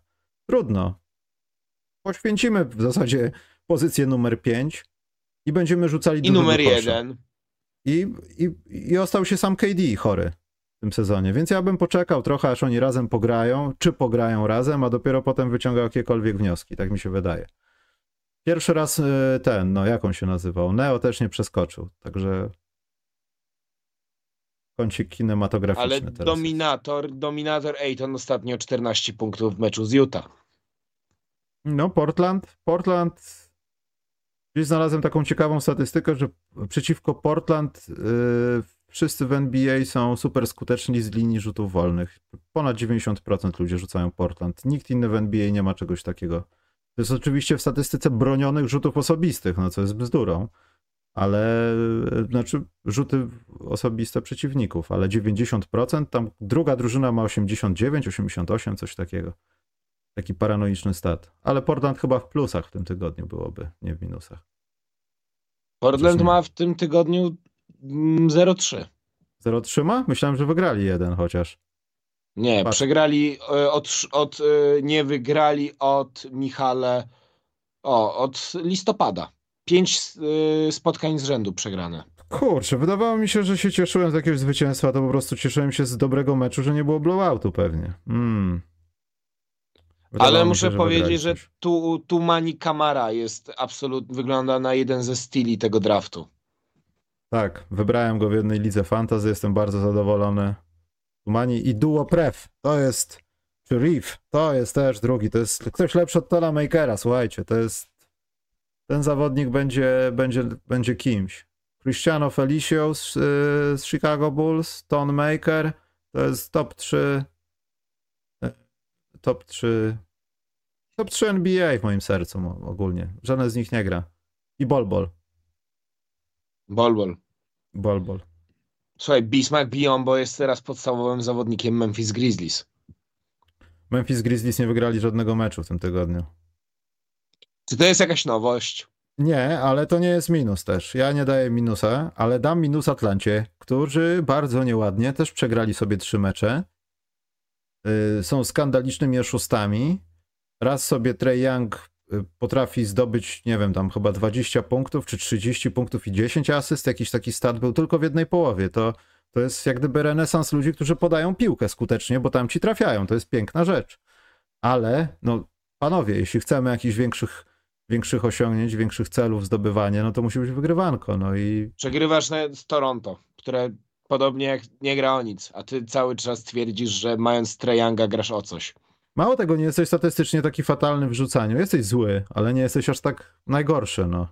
Trudno. Poświęcimy w zasadzie pozycję numer 5 i będziemy rzucali I numer do kosza. jeden. I, i, I ostał się sam KD chory w tym sezonie, więc ja bym poczekał trochę, aż oni razem pograją, czy pograją razem, a dopiero potem wyciągał jakiekolwiek wnioski, tak mi się wydaje. Pierwszy raz y, ten, no jak on się nazywał? Neo też nie przeskoczył, także kącik kinematograficzny Ale teraz. dominator, dominator Ayton ostatnio 14 punktów w meczu z Utah. No, Portland, Portland. Gdzieś znalazłem taką ciekawą statystykę, że przeciwko Portland yy, wszyscy w NBA są super skuteczni z linii rzutów wolnych. Ponad 90% ludzi rzucają Portland. Nikt inny w NBA nie ma czegoś takiego. To jest oczywiście w statystyce bronionych rzutów osobistych, no co jest bzdurą, ale yy, znaczy rzuty osobiste przeciwników, ale 90%, tam druga drużyna ma 89, 88, coś takiego. Taki paranoiczny stat. Ale Portland chyba w plusach w tym tygodniu byłoby, nie w minusach. Portland ma w tym tygodniu mm, 0-3. 0-3 ma? Myślałem, że wygrali jeden chociaż. Nie, Patrz. przegrali e, od, od e, nie wygrali od Michale o, od listopada. Pięć e, spotkań z rzędu przegrane. Kurczę, wydawało mi się, że się cieszyłem z jakiegoś zwycięstwa, to po prostu cieszyłem się z dobrego meczu, że nie było blowoutu pewnie. Mm. Wydawało Ale muszę się, powiedzieć, że tu, tu Mani Kamara jest absolutnie, wygląda na jeden ze styli tego draftu. Tak, wybrałem go w jednej lidze fantasy, jestem bardzo zadowolony. Tumani i Duo Pref, to jest, czy Reef, to jest też drugi, to jest ktoś lepszy od Tola Makera, słuchajcie, to jest, ten zawodnik będzie, będzie, będzie kimś. Cristiano Felicio z, y, z Chicago Bulls, Ton Maker, to jest top 3, y, top 3, top 3 NBA w moim sercu ogólnie, żaden z nich nie gra. I Bol Bol, Bol, bol. Bol Bol. Słuchaj, Bismarck Biombo jest teraz podstawowym zawodnikiem Memphis Grizzlies. Memphis Grizzlies nie wygrali żadnego meczu w tym tygodniu. Czy to jest jakaś nowość? Nie, ale to nie jest minus też. Ja nie daję minusa, ale dam minus Atlancie, którzy bardzo nieładnie też przegrali sobie trzy mecze. Yy, są skandalicznymi oszustami. Raz sobie Trey Young y, potrafi zdobyć, nie wiem, tam chyba 20 punktów, czy 30 punktów i 10 asyst. Jakiś taki stat był tylko w jednej połowie. To, to jest jak gdyby renesans ludzi, którzy podają piłkę skutecznie, bo tam ci trafiają. To jest piękna rzecz. Ale, no, panowie, jeśli chcemy jakichś większych większych osiągnięć, większych celów zdobywania, no to musi być wygrywanko. No i Przegrywasz z Toronto, które podobnie jak nie gra o nic, a ty cały czas twierdzisz, że mając Trejanga grasz o coś. mało tego, nie jesteś statystycznie taki fatalny w rzucaniu. Jesteś zły, ale nie jesteś aż tak najgorszy, no.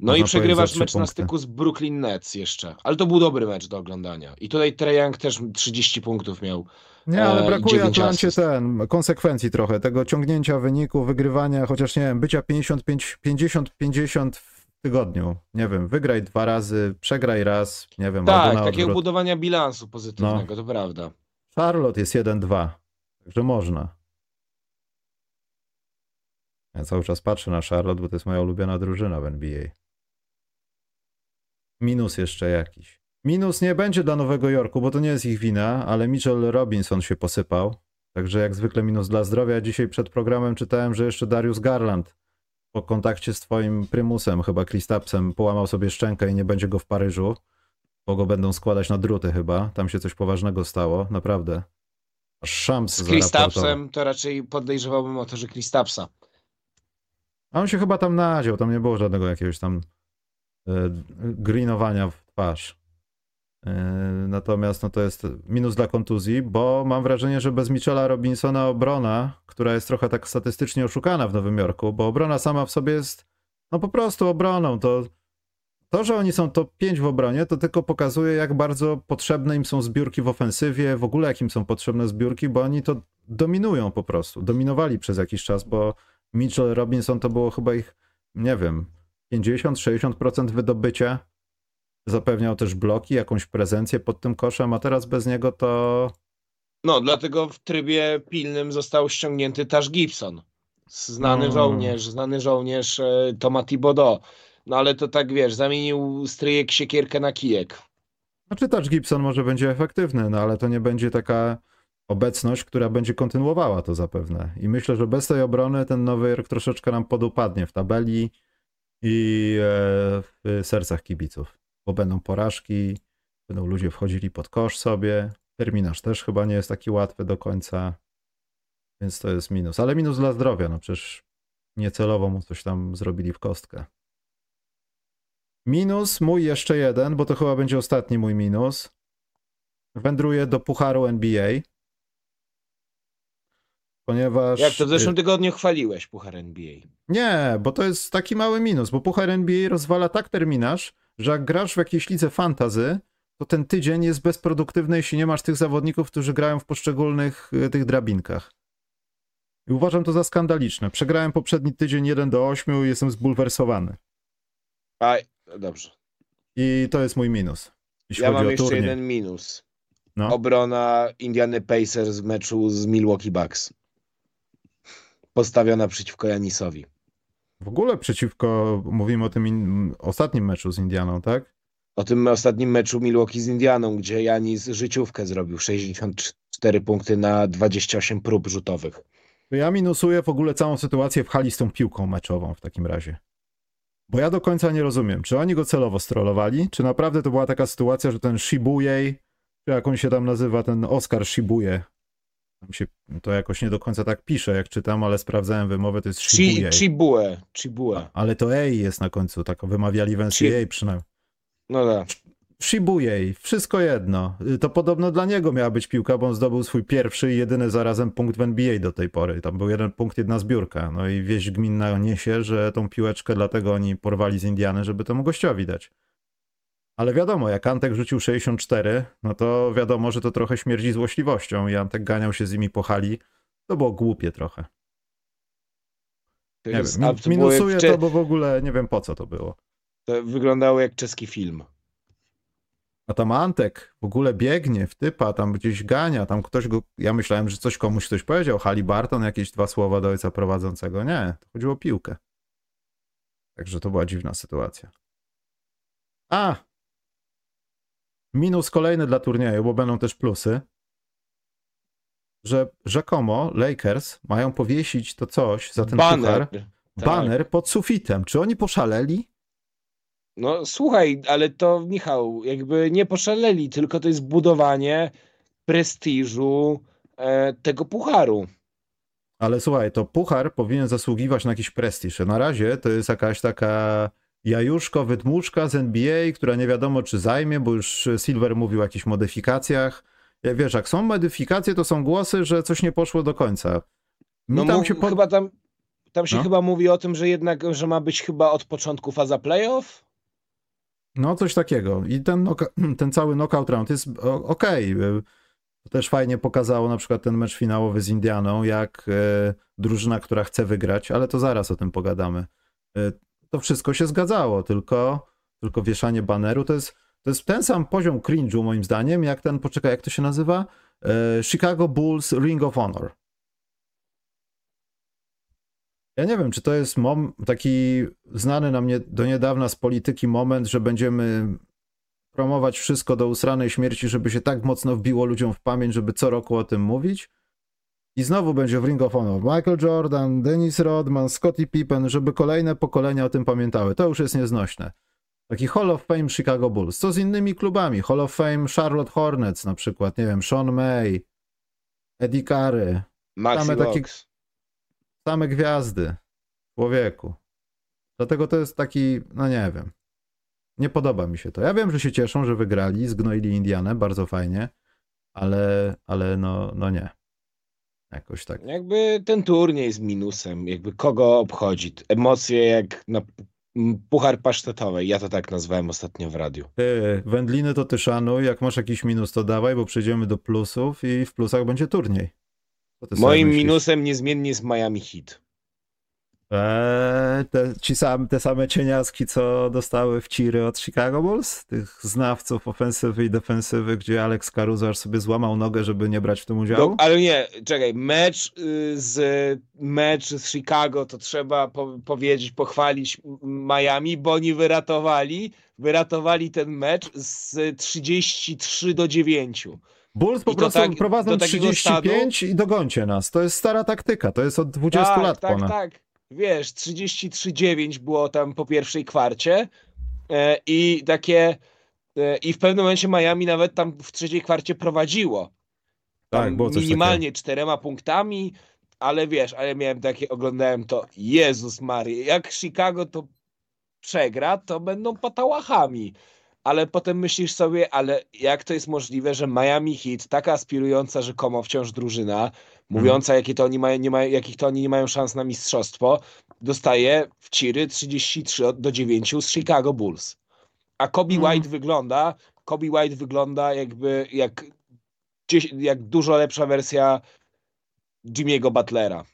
No i Można przegrywasz powiedzieć, za mecz trzy na punkty. styku z Brooklyn Nets jeszcze. Ale to był dobry mecz do oglądania. I tutaj Trae Young też 30 punktów miał. Nie, ale E, i brakuje Atlancie ten, konsekwencji trochę, tego ciągnięcia wyniku, wygrywania, chociaż nie wiem, bycia 55, 50-50 w tygodniu. Nie wiem, wygraj dwa razy, przegraj raz, nie wiem, Tak, albo na takiego odwrót. budowania bilansu pozytywnego, No. to prawda. Charlotte jest 1-2, także można. Ja cały czas patrzę na Charlotte, bo to jest moja ulubiona drużyna w NBA. Minus jeszcze jakiś. Minus nie będzie dla Nowego Jorku, bo to nie jest ich wina, ale Mitchell Robinson się posypał. Także jak zwykle minus dla zdrowia. Dzisiaj przed programem czytałem, że jeszcze Darius Garland po kontakcie z twoim prymusem, chyba Kristapsem, połamał sobie szczękę i nie będzie go w Paryżu, bo go będą składać na druty chyba. Tam się coś poważnego stało, naprawdę. Aż Shams Z. Kristapsem to raczej podejrzewałbym o to, że Kristapsa. A on się chyba tam nadział, tam nie było żadnego jakiegoś tam e, greenowania w twarz. E, natomiast no to jest minus dla kontuzji, bo mam wrażenie, że bez Michela Robinsona obrona, która jest trochę tak statystycznie oszukana w Nowym Jorku, bo obrona sama w sobie jest no po prostu obroną. To, to że oni są top 5 w obronie, to tylko pokazuje, jak bardzo potrzebne im są zbiórki w ofensywie, w ogóle jak im są potrzebne zbiórki, bo oni to dominują po prostu. Dominowali przez jakiś czas, bo Mitchell Robinson to było chyba ich, nie wiem, 50-60% wydobycia. Zapewniał też bloki, jakąś prezencję pod tym koszem, a teraz bez niego to. No, dlatego w trybie pilnym został ściągnięty Tash Gibson. Znany No. żołnierz, znany żołnierz e, Toma Thibodeau. No ale to tak wiesz, zamienił stryjek siekierkę na kijek. Znaczy, Touch Gibson może będzie efektywny, no ale to nie będzie taka obecność, która będzie kontynuowała to zapewne. I myślę, że bez tej obrony ten Nowy Jork troszeczkę nam podupadnie w tabeli i e, w sercach kibiców, bo będą porażki, będą ludzie wchodzili pod kosz sobie. Terminarz też chyba nie jest taki łatwy do końca, więc to jest minus. Ale minus dla zdrowia, no przecież niecelowo mu coś tam zrobili w kostkę. Minus mój jeszcze jeden, bo to chyba będzie ostatni mój minus. Wędruje do Pucharu NBA. Ponieważ. Jak to w zeszłym tygodniu chwaliłeś Puchar NBA. Nie, bo to jest taki mały minus, bo Puchar NBA rozwala tak terminarz, że jak grasz w jakiejś lidze fantazy, to ten tydzień jest bezproduktywny, jeśli nie masz tych zawodników, którzy grają w poszczególnych y, tych drabinkach. I uważam to za skandaliczne. Przegrałem poprzedni tydzień 1 do 8 i jestem zbulwersowany. A, dobrze. I to jest mój minus. Ja mam jeszcze turniej. jeden minus. No. Obrona Indiany Pacers w meczu z Milwaukee Bucks. Postawiona przeciwko Janisowi. W ogóle przeciwko, mówimy o tym in, ostatnim meczu z Indianą, tak? O tym ostatnim meczu Milwaukee z Indianą, gdzie Janis życiówkę zrobił. 64 punkty na 28 prób rzutowych. To ja minusuję w ogóle całą sytuację w hali z tą piłką meczową w takim razie. Bo ja do końca nie rozumiem, czy oni go celowo strollowali, czy naprawdę to była taka sytuacja, że ten Shibujej, czy jak on się tam nazywa, ten Oscar Shibuje, tam się to jakoś nie do końca tak pisze, jak czytam, ale sprawdzałem wymowę, to jest Shibujej. Chibue. Chibue. Ale to Ej jest na końcu, tak wymawiali w NCAA przynajmniej. No tak. Shibujej, wszystko jedno. Y, To podobno dla niego miała być piłka, bo on zdobył swój pierwszy i jedyny zarazem punkt w NBA do tej pory. Tam był jeden punkt, jedna zbiórka. No i wieść gminna niesie, że tą piłeczkę dlatego oni porwali z Indiany, żeby temu gościowi dać. Ale wiadomo, jak Antek rzucił 64, no to wiadomo, że to trochę śmierdzi złośliwością i Antek ganiał się z nimi po hali. To było głupie trochę. Nie jest, wiem, to, minusuję to, bo w ogóle nie wiem po co to było. to wyglądało jak czeski film. A tam Antek w ogóle biegnie w typa, tam gdzieś gania, tam ktoś go, ja myślałem, że coś komuś ktoś powiedział, Halibarton, jakieś dwa słowa do ojca prowadzącego. Nie, to chodziło o piłkę. Także to była dziwna sytuacja. A! Minus kolejny dla turnieju, bo będą też plusy. Że rzekomo Lakers mają powiesić to coś za ten Banner. puchar, Tak. banner pod sufitem. Czy oni poszaleli? No słuchaj, ale to Michał, jakby nie poszaleli, tylko to jest budowanie prestiżu e, tego pucharu. Ale słuchaj, to puchar powinien zasługiwać na jakiś prestiż. Na razie to jest jakaś taka jajuszko, wydmuszka z NBA, która nie wiadomo czy zajmie, bo już Silver mówił o jakichś modyfikacjach. Ja wiesz, jak są modyfikacje, to są głosy, że coś nie poszło do końca. Mi No tam się po... chyba tam Tam się No. chyba mówi o tym, że jednak, że ma być chyba od początku faza playoff. No, coś takiego. I ten, <clears throat> ten cały knockout round jest o- okej. To też fajnie pokazało na przykład ten mecz finałowy z Indianą, jak e, drużyna, która chce wygrać, ale to zaraz o tym pogadamy. To wszystko się zgadzało, tylko, tylko wieszanie baneru to jest, to jest ten sam poziom cringe'u moim zdaniem, jak ten, poczekaj, jak to się nazywa? E, Chicago Bulls Ring of Honor. Ja nie wiem, czy to jest mom, taki znany nam nie, do niedawna z polityki moment, że będziemy promować wszystko do usranej śmierci, żeby się tak mocno wbiło ludziom w pamięć, żeby co roku o tym mówić. I znowu będzie w Ring of Honor Michael Jordan, Dennis Rodman, Scottie Pippen, żeby kolejne pokolenia o tym pamiętały. To już jest nieznośne. Taki Hall of Fame Chicago Bulls. Co z innymi klubami? Hall of Fame Charlotte Hornets na przykład, nie wiem, Sean May, Eddie Curry, Maxi Same takie- Box. same gwiazdy. Człowieku. Dlatego to jest taki, no nie wiem. Nie podoba mi się to. Ja wiem, że się cieszą, że wygrali, zgnoili Indianę, bardzo fajnie, ale, ale no, no nie. Jakoś tak. Jakby ten turniej jest minusem, jakby kogo obchodzi. Emocje jak na puchar pasztetowej, ja to tak nazwałem ostatnio w radiu. Ty, wędliny to ty szanuj, jak masz jakiś minus, to dawaj, bo przejdziemy do plusów i w plusach będzie turniej. Moim minusem niezmiennie jest Miami Heat. Eee, te, ci sam, te same cieniaski, co dostały w ciry od Chicago Bulls? Tych znawców ofensywy i defensywy, gdzie Alex Caruso sobie złamał nogę, żeby nie brać w tym udziału? Do, ale nie, czekaj, mecz y, z mecz z Chicago to trzeba po, powiedzieć, pochwalić Miami, bo oni wyratowali, wyratowali ten mecz z 33 do 9. Bulls po prostu tak- prowadzą do takiego 35 i dogońcie nas. To jest stara taktyka, to jest od 20 tak, lat tak, ponad. tak. Wiesz, 33-9 było tam po pierwszej kwarcie e, i takie e, i w pewnym momencie Miami nawet tam w trzeciej kwarcie prowadziło. Tam Tak, było coś minimalnie czterema punktami, ale wiesz, ale miałem takie, oglądałem to, Jezus Maria, jak Chicago to przegra, to będą patałachami. Ale potem myślisz sobie, ale jak to jest możliwe, że Miami Heat, taka aspirująca rzekomo wciąż drużyna, mówiąca, jakie to oni mają, nie mają, jakich to oni nie mają szans na mistrzostwo, dostaje w ciry 33 od- do 9 z Chicago Bulls. A Kobe Mhm. White wygląda, Kobe White wygląda jakby jak, jak dużo lepsza wersja Jimmy'ego Butlera.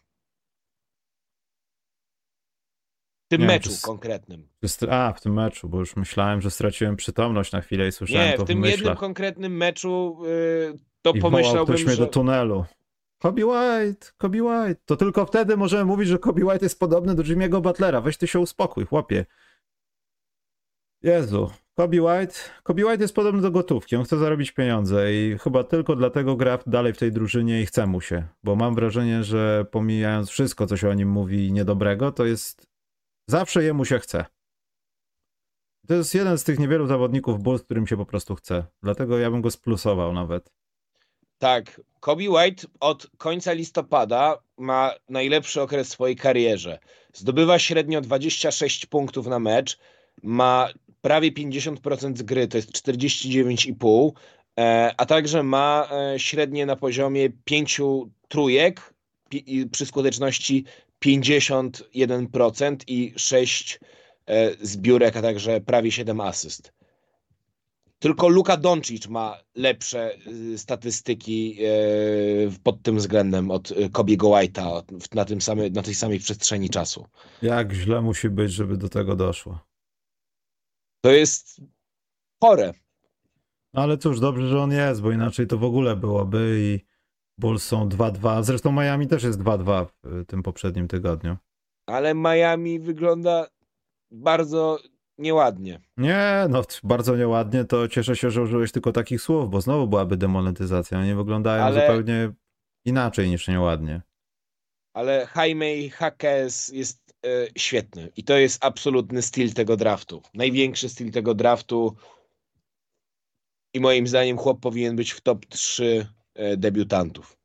W tym Nie meczu czy konkretnym. Czy A, w tym meczu, bo już myślałem, że straciłem przytomność na chwilę i słyszałem Nie, to w tym w jednym konkretnym meczu yy, to I wołał pomyślałbym, ktoś mnie że... do tunelu. Kobe White, Kobe White. To tylko wtedy możemy mówić, że Kobe White jest podobny do Jimmy'ego Butlera. Weź ty się uspokój, chłopie. Jezu. Kobe White, Kobe White jest podobny do gotówki. On chce zarobić pieniądze i chyba tylko dlatego gra dalej w tej drużynie i chce mu się. Bo mam wrażenie, że pomijając wszystko, co się o nim mówi niedobrego, to jest zawsze jemu się chce. To jest jeden z tych niewielu zawodników Bulls, którym się po prostu chce. Dlatego ja bym go splusował nawet. Tak, Kobe White od końca listopada ma najlepszy okres w swojej karierze. Zdobywa średnio 26 punktów na mecz, ma prawie 50% z gry, to jest 49,5, e, a także ma e, średnie na poziomie 5 trójek przy skuteczności 51% i 6 e, zbiórek, a także prawie 7 asyst. Tylko Luka Doncic ma lepsze y, statystyki y, pod tym względem od y, Kobiego White'a na, tym na tej samej przestrzeni czasu. Jak źle musi być, żeby do tego doszło. To jest chore. No ale cóż, dobrze, że on jest, bo inaczej to w ogóle byłoby i Bulls są 2-2. Zresztą Miami też jest 2-2 w tym poprzednim tygodniu. Ale Miami wygląda bardzo nieładnie. Nie, no bardzo nieładnie, to cieszę się, że użyłeś tylko takich słów, bo znowu byłaby demonetyzacja. Oni wyglądają Ale- zupełnie inaczej niż nieładnie. Ale Jaime Hackes jest y, świetny i to jest absolutny styl tego draftu. Największy styl tego draftu i moim zdaniem chłop powinien być w top 3 y, debiutantów.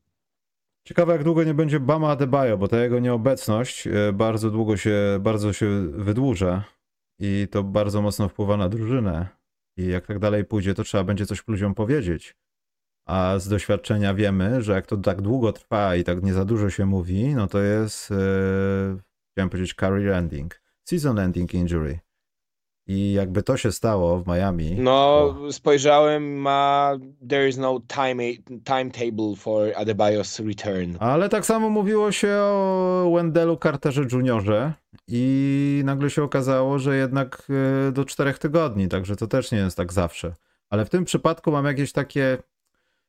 Ciekawe, jak długo nie będzie Bama Adebayo, bo ta jego nieobecność e, bardzo długo się, bardzo się wydłuża i to bardzo mocno wpływa na drużynę. I jak tak dalej pójdzie, to trzeba będzie coś ludziom powiedzieć. A z doświadczenia wiemy, że jak to tak długo trwa i tak nie za dużo się mówi, no to jest e, chciałem powiedzieć career ending, season ending injury. I jakby to się stało w Miami. No, to... spojrzałem, ma there is no time, timetable for Adebayo's return. Ale tak samo mówiło się o Wendelu Carterze Juniorze i nagle się okazało, że jednak e, do czterech tygodni, także to też nie jest tak zawsze. Ale w tym przypadku mam jakieś takie...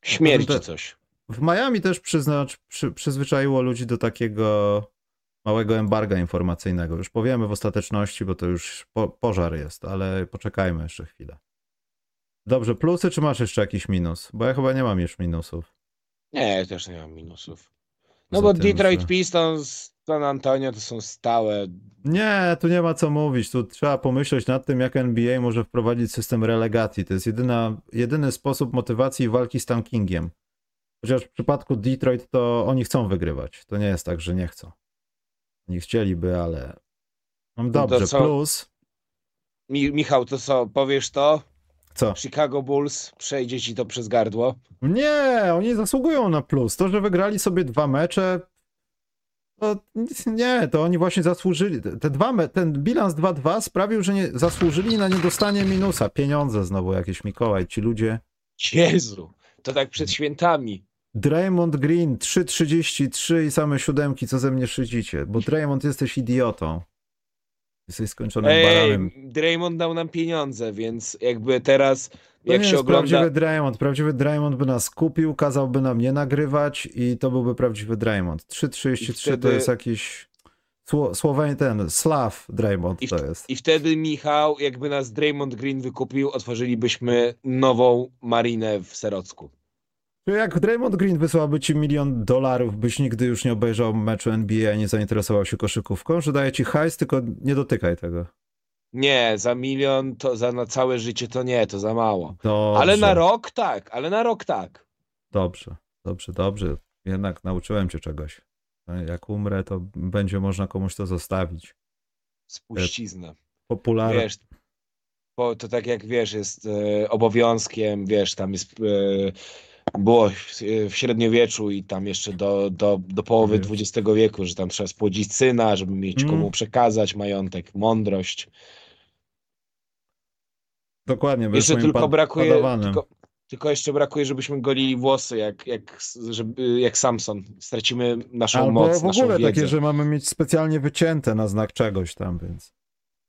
Śmierć coś. W Miami też przyznacz, przy, przyzwyczaiło ludzi do takiego małego embarga informacyjnego. Już powiemy w ostateczności, bo to już po, pożar jest, ale poczekajmy jeszcze chwilę. Dobrze, plusy czy masz jeszcze jakiś minus? Bo ja chyba nie mam już minusów. Nie, ja też nie mam minusów. No bo Detroit że... Pistons, San Antonio to są stałe. Nie, tu nie ma co mówić. Tu trzeba pomyśleć nad tym, jak NBA może wprowadzić system relegacji. To jest jedyna, jedyny sposób motywacji i walki z tankingiem. Chociaż w przypadku Detroit to oni chcą wygrywać. To nie jest tak, że nie chcą. Nie chcieliby, ale. Mam no dobrze, co... plus. Mi Michał, to co, powiesz to? Co? Chicago Bulls przejdzie ci to przez gardło? Nie, oni zasługują na plus. To, że wygrali sobie dwa mecze, to nie, to oni właśnie zasłużyli. Te dwa, ten bilans 2-2 sprawił, że nie, zasłużyli na niedostanie minusa. Pieniądze znowu jakieś Mikołaj, ci ludzie. Jezu, to tak przed świętami. Draymond Green 3,33 i same siódemki, co ze mnie szydzicie, bo Draymond jesteś idiotą. Jesteś skończonym Ej, baranem. Draymond dał nam pieniądze, więc jakby teraz to jak nie się jest ogląda... prawdziwy Draymond. Prawdziwy Draymond by nas kupił, kazałby nam nie nagrywać i to byłby prawdziwy Draymond. 3,33 wtedy... to jest jakiś słowo ten, Slav Draymond I to jest. I wtedy Michał, jakby nas Draymond Green wykupił, otworzylibyśmy nową marinę w Serocku. Jak Draymond Green wysłałby ci milion dolarów, byś nigdy już nie obejrzał meczu NBA, nie zainteresował się koszykówką, że daje ci hajs, tylko nie dotykaj tego. Nie, za milion to za na całe życie to nie, to za mało. Dobrze. Ale na rok tak, ale na rok tak. Dobrze, dobrze, dobrze. Jednak nauczyłem cię czegoś. Jak umrę, to będzie można komuś to zostawić. Spuściznę. Popularne. Wiesz, to tak jak wiesz, jest e, obowiązkiem, wiesz, tam jest e, było w średniowieczu i tam jeszcze do, do, do połowy XX wieku, że tam trzeba spłodzić syna, żeby mieć mm. komu przekazać majątek, mądrość. Dokładnie. Jeszcze tylko brakuje, tylko, tylko, jeszcze brakuje, żebyśmy golili włosy jak, jak, żeby, jak Samson. Stracimy naszą Albo moc, w ogóle takie, że mamy mieć specjalnie wycięte na znak czegoś tam, więc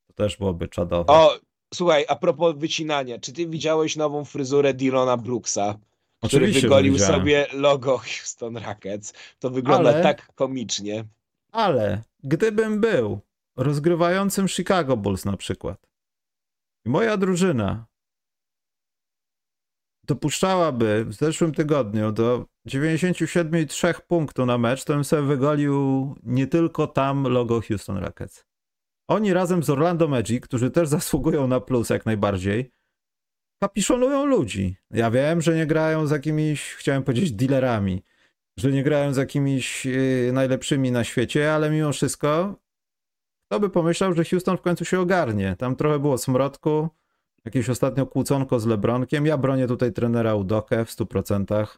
to też byłoby czadowe. O, słuchaj, a propos wycinania, czy ty widziałeś nową fryzurę Dylona Brooksa? Który Oczywiście, wygolił sobie logo <laughs> Houston Rockets. To wygląda ale, tak komicznie. Ale gdybym był rozgrywającym Chicago Bulls na przykład i moja drużyna dopuszczałaby w zeszłym tygodniu do 97,3 punktów na mecz, to bym sobie wygolił nie tylko tam logo Houston Rockets. Oni razem z Orlando Magic, którzy też zasługują na plus jak najbardziej, kapiszonują ludzi. Ja wiem, że nie grają z jakimiś, chciałem powiedzieć, dealerami, że nie grają z jakimiś yy, najlepszymi na świecie, ale mimo wszystko kto by pomyślał, że Houston w końcu się ogarnie. Tam trochę było smrodku, jakieś ostatnio kłóconko z Lebronkiem. Ja bronię tutaj trenera Udokę w 100%.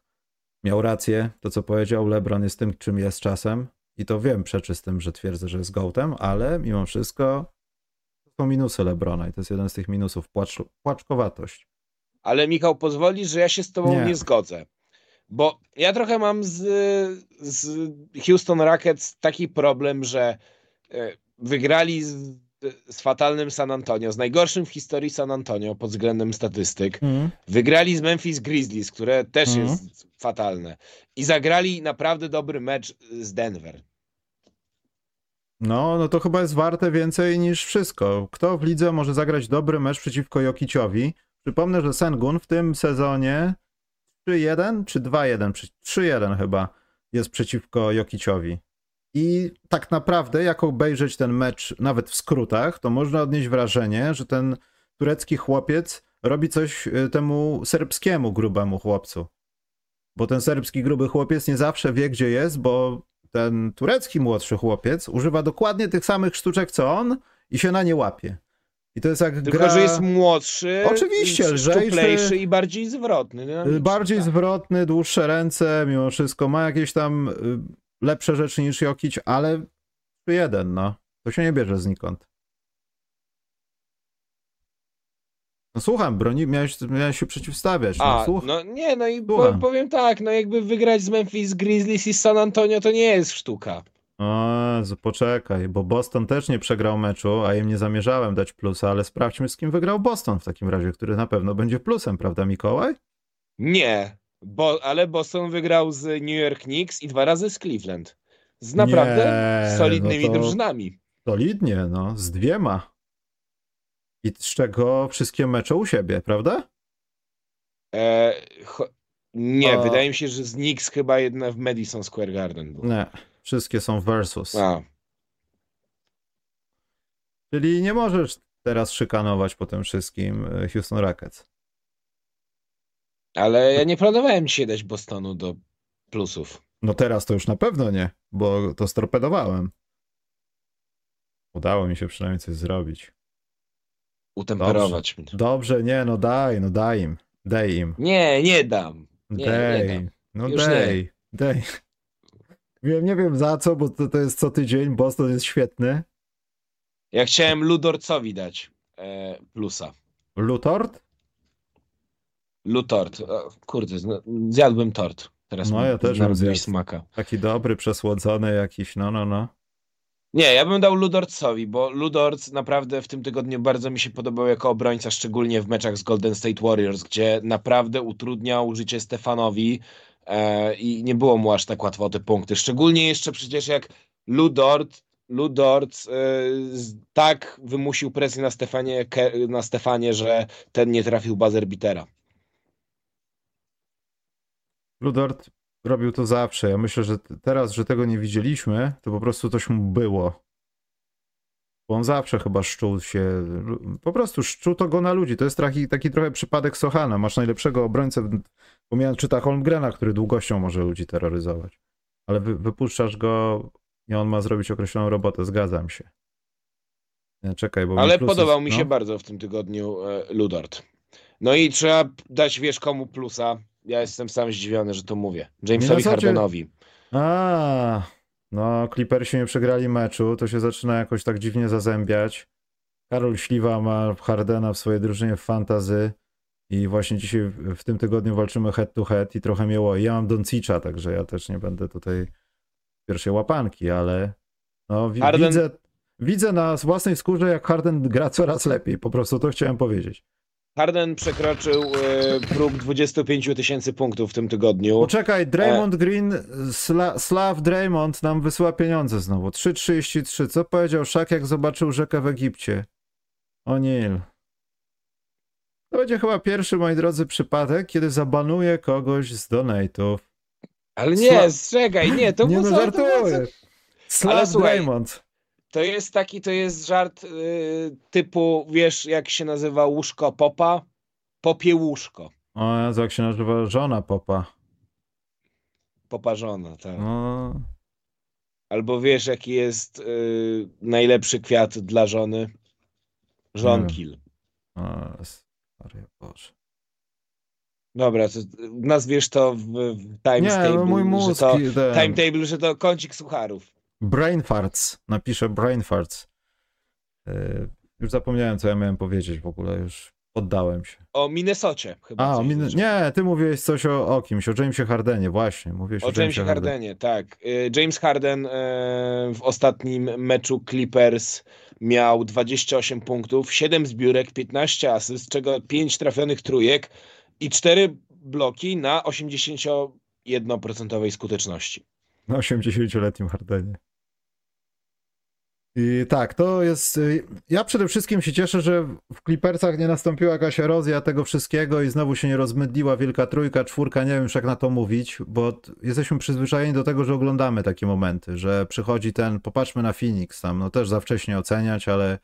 Miał rację, to co powiedział, LeBron jest tym, czym jest czasem. I to wiem, przeczy z tym, że twierdzę, że jest gołtem, ale mimo wszystko to są minusy Lebrona i to jest jeden z tych minusów, płacz, płaczkowatość. Ale Michał, pozwolisz, że ja się z tobą nie, nie zgodzę. Bo ja trochę mam z, z Houston Rockets taki problem, że e, wygrali z, z, fatalnym San Antonio, z najgorszym w historii San Antonio pod względem statystyk. Mm. Wygrali z Memphis Grizzlies, które też mm. jest fatalne. I zagrali naprawdę dobry mecz z Denver. No, no to chyba jest warte więcej niż wszystko. Kto w lidze może zagrać dobry mecz przeciwko Jokiciowi, Przypomnę, że Sengun w tym sezonie 3-1 czy 2-1, 3-1 chyba jest przeciwko Jokiciowi. I tak naprawdę, jak obejrzeć ten mecz nawet w skrótach, to można odnieść wrażenie, że ten turecki chłopiec robi coś y, temu serbskiemu grubemu chłopcu. Bo ten serbski gruby chłopiec nie zawsze wie, gdzie jest, bo ten turecki młodszy chłopiec używa dokładnie tych samych sztuczek co on i się na nie łapie. I to jest jak Tylko, gra... że jest młodszy, Oczywiście, lżejszy i bardziej zwrotny. Bardziej tak. zwrotny, dłuższe ręce, mimo wszystko ma jakieś tam y, lepsze rzeczy niż Jokić, ale jeden, no. To się nie bierze znikąd. No słucham, broni, miałeś, miałeś się przeciwstawiać. No, A, słuch... no nie, no i po, powiem tak, no jakby wygrać z Memphis Grizzlies i z San Antonio to nie jest sztuka. Jezu, poczekaj, bo Boston też nie przegrał meczu, a im nie zamierzałem dać plusa, ale sprawdźmy z kim wygrał Boston w takim razie, który na pewno będzie plusem, prawda Mikołaj? Nie, bo, ale Boston wygrał z New York Knicks i dwa razy z Cleveland. Z naprawdę Nie, solidnymi no drużynami. Solidnie, no, z dwiema. I z czego wszystkie mecze u siebie, prawda? E, nie, A- wydaje mi się, że z Knicks chyba jedna w Madison Square Garden była. Nie, wszystkie są versus. A, Czyli nie możesz teraz szykanować po tym wszystkim e, Houston Rockets. ale ja nie planowałem dzisiaj dać Bostonu do plusów. No teraz to już na pewno nie, bo to storpedowałem. Udało mi się przynajmniej coś zrobić. Utemperować mnie. Dobrze, nie, no daj, no daj im. Daj im. Nie, nie dam. Nie, daj. nie dam. no Już daj. Daj. Wiem, nie wiem za co, bo to, to jest co tydzień. Boston jest świetny. Ja chciałem Ludorcowi dać e, plusa. Lutord? Lutort. O, kurde, zna- zjadłbym tort. Teraz No, ja też bym zjadł. smaka. Taki dobry, przesłodzony jakiś, no, no, no. Nie, ja bym dał Ludorcowi, bo Ludorc naprawdę w tym tygodniu bardzo mi się podobał jako obrońca, szczególnie w meczach z Golden State Warriors, gdzie naprawdę utrudniał życie Stefanowi e, i nie było mu aż tak łatwo o te punkty. Szczególnie jeszcze przecież jak Ludort, Ludort e, tak wymusił presję na Stefanie, na Stefanie, że ten nie trafił buzzer bitera. Ludord robił to zawsze. Ja myślę, że teraz, że tego nie widzieliśmy, to po prostu coś mu było. Bo on zawsze chyba szczuł się, po prostu szczuł to go na ludzi. To jest taki, taki trochę przypadek Sochana. Masz najlepszego obrońcę, pomijając czyta Holmgrena, który długością może ludzi terroryzować. Ale wy, wypuszczasz go i on ma zrobić określoną robotę, zgadzam się. Nie, czekaj, bo mi Ale podobał mi no. się bardzo w tym tygodniu e, Ludort. No i trzeba dać wiesz komu plusa. Ja jestem sam zdziwiony, że to mówię. Jamesowi Minnesocie- Hardenowi. A, no, Clippersi nie przegrali meczu, to się zaczyna jakoś tak dziwnie zazębiać. Karol Śliwa ma Hardena w swojej drużynie w fantazy i właśnie dzisiaj w, tym tygodniu walczymy head to head i trochę mnie łoi. Ja mam Doncicza, także ja też nie będę tutaj pierwszej łapanki, ale no, wi- Harden- widzę, widzę na własnej skórze, jak Harden gra coraz lepiej. Po prostu to chciałem powiedzieć. Harden przekroczył e, próg 25 tysięcy punktów w tym tygodniu. Poczekaj, Draymond Green, Sla, Slav Draymond nam wysyła pieniądze znowu. 3,33. Co powiedział Szak, jak zobaczył rzekę w Egipcie? O Nil. To będzie chyba pierwszy, moi drodzy, przypadek, kiedy zabanuję kogoś z donate'ów. Ale Sla- nie, czekaj, nie, to <laughs> Nie no, żartuję. Ale słuchaj, Draymond. To jest taki, to jest żart y, typu, wiesz jak się nazywa łóżko popa? Popie łóżko. O Jezu, jak się nazywa żona popa. Poparzona, tak. No, Albo wiesz jaki jest y, najlepszy kwiat dla żony? Żonkil. o, sorry, Boże. Dobra, to nazwiesz to w, Nie, no mój że mózg. to ten- timetable, że to kącik sucharów. Brain farts. Napiszę brain farts. Yy, już zapomniałem, co ja miałem powiedzieć w ogóle, już poddałem się. O Minnesocie chyba. A, o min- nie, ty mówiłeś coś o, o kimś, o Jamesie Hardenie, właśnie. Mówiłeś o, O Jamesie Hardenie, tak. Y, James Harden y, w ostatnim meczu Clippers miał 28 punktów, 7 zbiórek, 15 asyst, z czego 5 trafionych trójek i 4 bloki na 81% skuteczności. Na 80-letnim Hardenie. I tak, to jest. y, Ja przede wszystkim się cieszę, że w Clippersach nie nastąpiła jakaś erozja tego wszystkiego i znowu się nie rozmydliła wielka trójka, czwórka, nie wiem już jak na to mówić, bo jesteśmy przyzwyczajeni do tego, że oglądamy takie momenty, że przychodzi ten, popatrzmy na Phoenix tam, no też za wcześnie oceniać, ale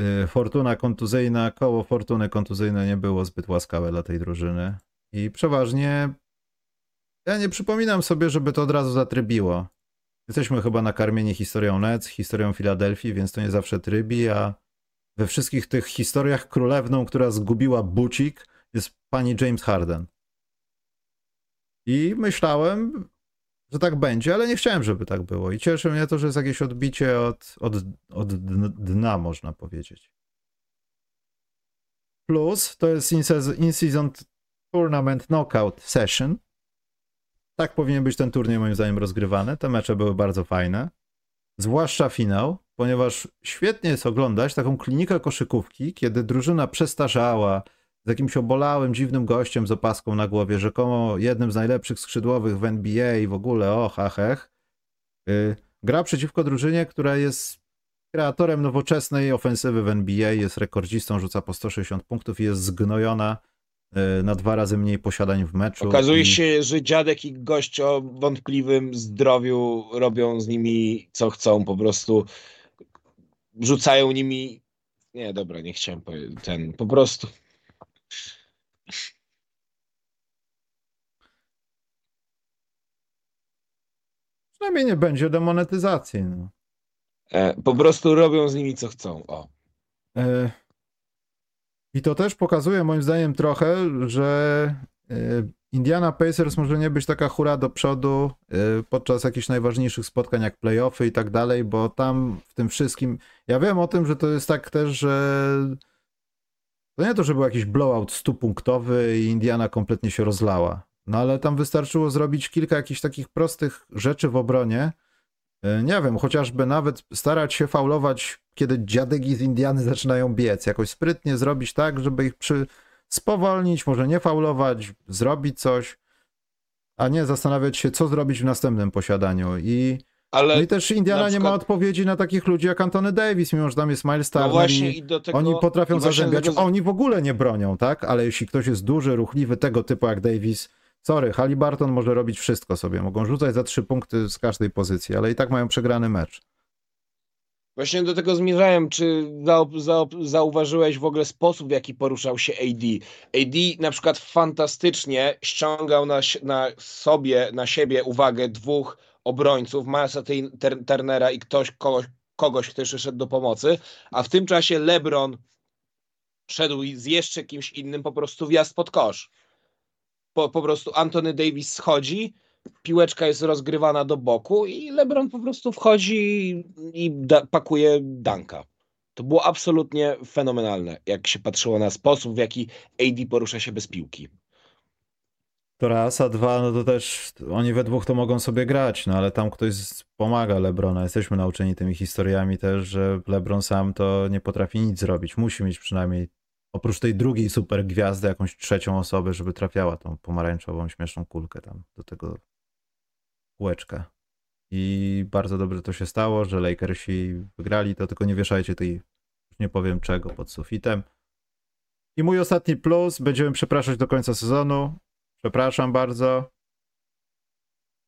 y, fortuna kontuzyjna, koło fortuny kontuzyjne nie było zbyt łaskawe dla tej drużyny i przeważnie ja nie przypominam sobie, żeby to od razu zatrybiło. Jesteśmy chyba nakarmieni historią Nets, historią Filadelfii, więc to nie zawsze trybi, a we wszystkich tych historiach królewną, która zgubiła bucik, jest pani James Harden. I myślałem, że tak będzie, ale nie chciałem, żeby tak było. I cieszy mnie to, że jest jakieś odbicie od, od, od dna, można powiedzieć. Plus to jest in-season tournament knockout session. Tak powinien być ten turniej moim zdaniem rozgrywany. Te mecze były bardzo fajne. Zwłaszcza finał, ponieważ świetnie jest oglądać taką klinikę koszykówki, kiedy drużyna przestarzała, z jakimś obolałym, dziwnym gościem z opaską na głowie, rzekomo jednym z najlepszych skrzydłowych w NBA i w ogóle, o, hachech, yy, gra przeciwko drużynie, która jest kreatorem nowoczesnej ofensywy w NBA, jest rekordzistą, rzuca po 160 punktów i jest zgnojona na dwa razy mniej posiadań w meczu. Okazuje i... się, że dziadek i gość o wątpliwym zdrowiu robią z nimi co chcą, po prostu rzucają nimi. Nie, dobra, nie chciałem powiedzieć ten. Po prostu Przynajmniej nie będzie demonetyzacji. No. E, po prostu robią z nimi co chcą. O. E, I to też pokazuje moim zdaniem trochę, że e, Indiana Pacers może nie być taka hura do przodu e, podczas jakichś najważniejszych spotkań jak playoffy i tak dalej, bo tam w tym wszystkim. Ja wiem o tym, że to jest tak też, że to nie to, że był jakiś blowout stupunktowy i Indiana kompletnie się rozlała. No ale tam wystarczyło zrobić kilka jakichś takich prostych rzeczy w obronie. E, nie wiem, chociażby nawet starać się faulować, kiedy dziadeki z Indiany zaczynają biec. Jakoś sprytnie zrobić tak, żeby ich przy... spowolnić, może nie faulować, zrobić coś, a nie zastanawiać się, co zrobić w następnym posiadaniu. I ale no i też Indiana przykład... nie ma odpowiedzi na takich ludzi jak Antony Davis, mimo że tam jest Miles Turner. No właśnie, i do tego, oni potrafią zazębiać. Tego... Oni w ogóle nie bronią, tak? Ale jeśli ktoś jest duży, ruchliwy, tego typu jak Davis, sorry, Halliburton może robić wszystko sobie. Mogą rzucać za trzy punkty z każdej pozycji, ale i tak mają przegrany mecz. Właśnie do tego zmierzałem. Czy zauważyłeś w ogóle sposób, w jaki poruszał się AD? AD na przykład fantastycznie ściągał na, na sobie, na siebie uwagę dwóch obrońców, Milesa Turnera i ktoś, kogoś, kogoś, kto jeszcze szedł do pomocy, a w tym czasie LeBron szedł z jeszcze kimś innym po prostu wjazd pod kosz. Po, po prostu Anthony Davis schodzi, piłeczka jest rozgrywana do boku i LeBron po prostu wchodzi i da, pakuje danka. To było absolutnie fenomenalne, jak się patrzyło na sposób, w jaki AD porusza się bez piłki. To raz, a dwa, no to też oni we dwóch to mogą sobie grać, no ale tam ktoś pomaga Lebrona. Jesteśmy nauczeni tymi historiami też, że Lebron sam to nie potrafi nic zrobić. Musi mieć przynajmniej oprócz tej drugiej super gwiazdy jakąś trzecią osobę, żeby trafiała tą pomarańczową, śmieszną kulkę tam do tego kółeczka. I bardzo dobrze to się stało, że Lakersi wygrali, to tylko nie wieszajcie tej, nie powiem czego, pod sufitem. I mój ostatni plus, będziemy przepraszać do końca sezonu. Przepraszam bardzo.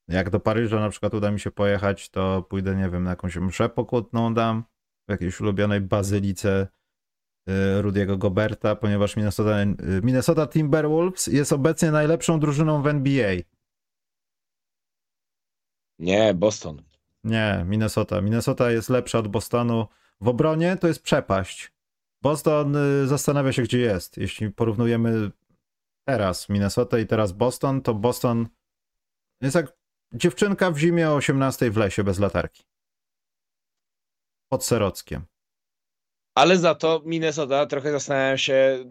Jak do Paryża na przykład uda mi się pojechać, to pójdę, nie wiem, na jakąś mszę pokutną dam w jakiejś ulubionej bazylice Rudiego Goberta, ponieważ Minnesota, y, Minnesota Timberwolves jest obecnie najlepszą drużyną w NBA. Nie, Boston. Nie, Minnesota. Minnesota jest lepsza od Bostonu. W obronie to jest przepaść. Boston y, zastanawia się, gdzie jest. Jeśli porównujemy teraz Minnesota i teraz Boston, to Boston jest jak dziewczynka w zimie o 18 w lesie bez latarki. Pod Serockiem. Ale za to Minnesota trochę zastanawiam się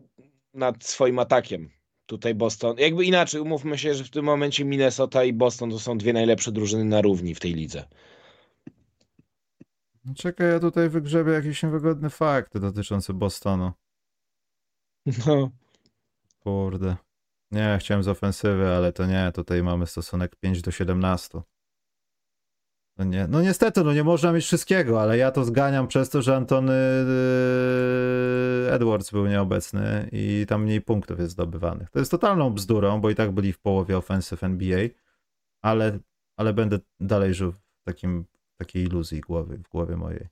nad swoim atakiem. Tutaj Boston. Jakby inaczej, umówmy się, że w tym momencie Minnesota i Boston to są dwie najlepsze drużyny na równi w tej lidze. Czekaj, ja tutaj wygrzebię jakiś niewygodny fakt dotyczący Bostonu. No. Kurde. Nie, chciałem z ofensywy, ale to nie, tutaj mamy stosunek 5 do 17. No, nie, no niestety, no nie można mieć wszystkiego, ale ja to zganiam przez to, że Antony yy, Edwards był nieobecny i tam mniej punktów jest zdobywanych. To jest totalną bzdurą, bo i tak byli w połowie ofensyw NBA, ale, ale będę dalej żył w takim, takiej iluzji głowy, w głowie mojej.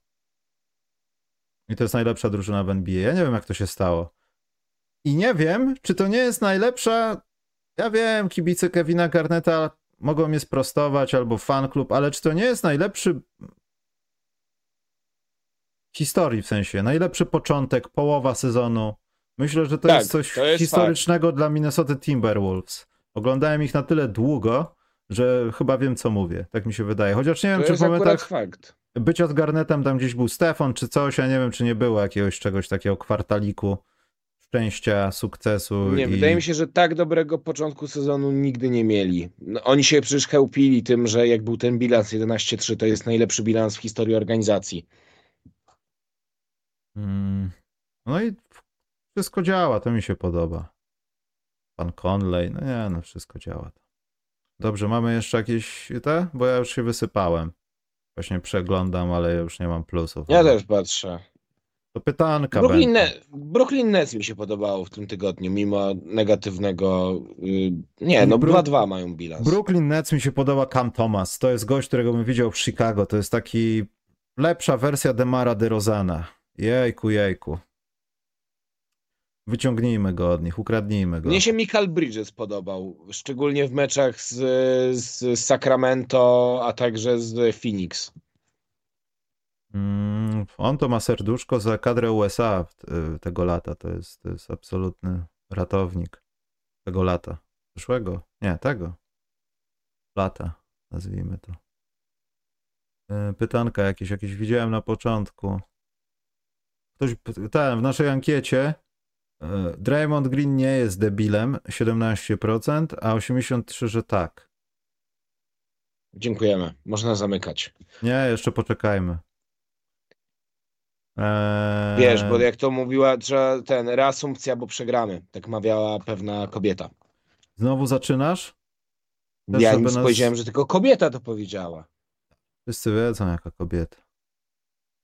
I to jest najlepsza drużyna w NBA. Ja nie wiem, jak to się stało. I nie wiem, czy to nie jest najlepsza. Ja wiem, kibice Kevina Garneta mogą mnie sprostować albo fan klub, ale czy to nie jest najlepszy historii w sensie, najlepszy początek, połowa sezonu. Myślę, że to tak, jest coś to jest historycznego fakt. dla Minnesota Timberwolves. Oglądałem ich na tyle długo, że chyba wiem, co mówię. Tak mi się wydaje. Chociaż nie wiem, To czy w momentach fakt. bycia z Garnetem tam gdzieś był Stefan czy coś, ja nie wiem, czy nie było jakiegoś czegoś takiego kwartaliku szczęścia, sukcesu. Nie, i... wydaje mi się, że tak dobrego początku sezonu nigdy nie mieli. No, oni się przecież chełpili tym, że jak był ten bilans 11-3, to jest najlepszy bilans w historii organizacji. Mm. No i wszystko działa, to mi się podoba. Pan Conley, no nie, no wszystko działa. Dobrze, mamy jeszcze jakieś te? Bo ja już się wysypałem. Właśnie przeglądam, ale już nie mam plusów. Ja też patrzę. To pytanka Brooklyn. Ne- Brooklyn Nets mi się podobało w tym tygodniu, mimo negatywnego. y, Nie, no Bru- 2-2 mają bilans. Brooklyn Nets mi się podoba Cam Thomas. To jest gość, którego bym widział w Chicago. To jest taki lepsza wersja Demara DeRozana. Jejku, jejku. Wyciągnijmy go od nich, ukradnijmy go. Mnie się Michael Bridges podobał, szczególnie w meczach z, z Sacramento, a także z Phoenix. Mm, on to ma serduszko za kadrę USA y, tego lata. To jest, to jest absolutny ratownik tego lata. Przyszłego? Nie, tego. Lata, nazwijmy to. Y, Pytanka jakieś, jakieś widziałem na początku. Ktoś, ten, w naszej ankiecie y, Draymond Green nie jest debilem, 17%, a 83%, że tak. Dziękujemy. Można zamykać. Nie, jeszcze poczekajmy. Eee, Wiesz, bo jak to mówiła, trzeba ten reasumpcja, bo przegramy. Tak mawiała pewna kobieta. Znowu zaczynasz? Też Ja nic nas- powiedziałem, że tylko kobieta to powiedziała. Wszyscy wiedzą, jaka kobieta.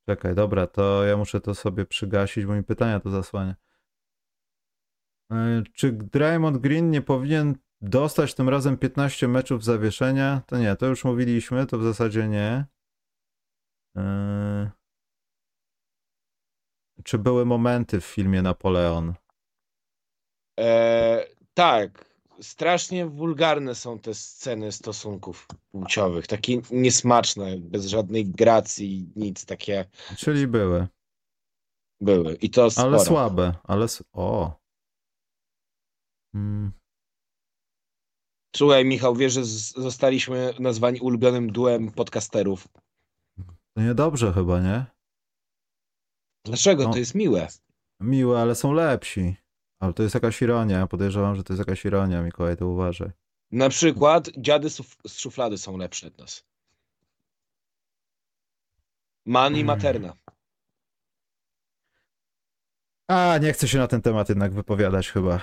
Czekaj, dobra, to ja muszę to sobie przygasić, bo mi pytania to zasłania. Eee, Czy Draymond Green nie powinien dostać tym razem 15 meczów zawieszenia? To nie, to już mówiliśmy, to w zasadzie nie. Eee, Czy były momenty w filmie Napoleon? E, tak, strasznie wulgarne są te sceny stosunków płciowych. Takie niesmaczne, bez żadnej gracji, nic takie Czyli były, były. I to sporo. ale słabe, ale... O! Mm. Słuchaj, Michał, wiesz, że zostaliśmy nazwani ulubionym duem podcasterów. To niedobrze chyba, nie? Dlaczego? No. To jest miłe. Miłe, ale są lepsi. Ale to jest jakaś ironia. Podejrzewam, że to jest jakaś ironia, Mikołaj, to uważaj. Na przykład dziady z szuflady są lepsze od nas. Man i Mm. Materna. A, nie chcę się na ten temat jednak wypowiadać chyba.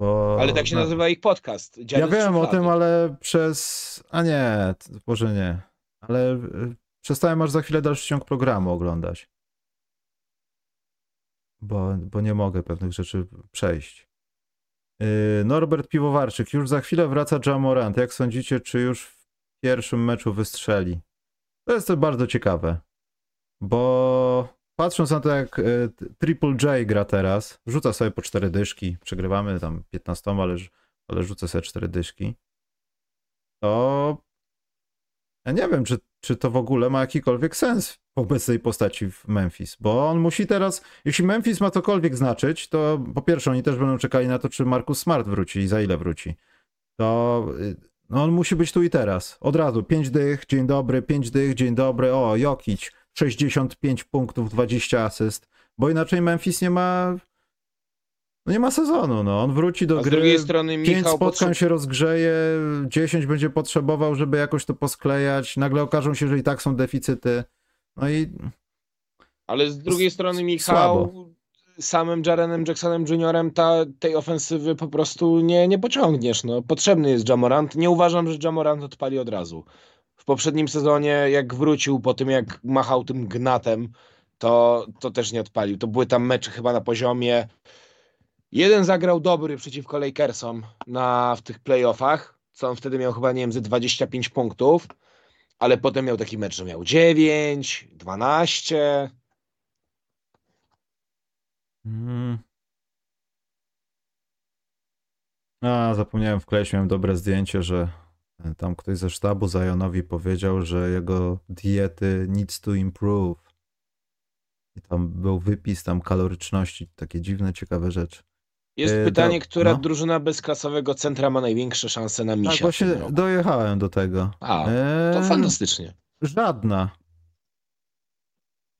Bo... Ale tak się no. nazywa ich podcast. Dziady Ja wiem o tym, ale przez... A nie, może nie. Ale y, przestałem aż za chwilę dalszy ciąg programu oglądać. Bo, bo nie mogę pewnych rzeczy przejść. Yy, Norbert Piwowarczyk. Już za chwilę wraca Jamorant. Jak sądzicie, czy już w pierwszym meczu wystrzeli? To jest to bardzo ciekawe. Bo patrząc na to, jak y, Triple J gra teraz, rzuca sobie po cztery dyszki. Przegrywamy tam 15, ale, ale rzuca sobie cztery dyszki. To ja nie wiem, czy, czy to w ogóle ma jakikolwiek sens w obecnej postaci w Memphis, bo on musi teraz, jeśli Memphis ma cokolwiek znaczyć, to po pierwsze oni też będą czekali na to, czy Marcus Smart wróci i za ile wróci. To y, no on musi być tu i teraz. Od razu, 5 dych, dzień dobry, 5 dych, dzień dobry, o, Jokic, 65 punktów, 20 asyst, bo inaczej Memphis nie ma no nie ma sezonu, no. On wróci do A z gry. drugiej strony Pięć Michał spotkań potrze- się rozgrzeje, 10 będzie potrzebował, żeby jakoś to posklejać. Nagle okażą się, że i tak są deficyty. No i Ale z drugiej strony Michał słabo. samym Jarenem Jacksonem Juniorem ta, tej ofensywy po prostu nie, nie pociągniesz. No. Potrzebny jest Jamorant. Nie uważam, że Jamorant odpali od razu. W poprzednim sezonie, jak wrócił po tym, jak machał tym gnatem, to, to też nie odpalił. To były tam mecze chyba na poziomie. Jeden zagrał dobry przeciwko Lakersom na, w tych playoffach, co on wtedy miał chyba, nie wiem, ze 25 punktów, ale potem miał taki mecz, że miał 9, 12. Mm. A, zapomniałem wkleić, miałem dobre zdjęcie, że e, tam ktoś ze sztabu Zionowi powiedział, że jego diety needs to improve. I tam był wypis tam kaloryczności, takie dziwne, ciekawe rzeczy. Jest Yy, pytanie, do- która no. drużyna bezklasowego centra ma największe szanse na misia Tak, właśnie dojechałem do tego. A, to Eee, fantastycznie. Żadna.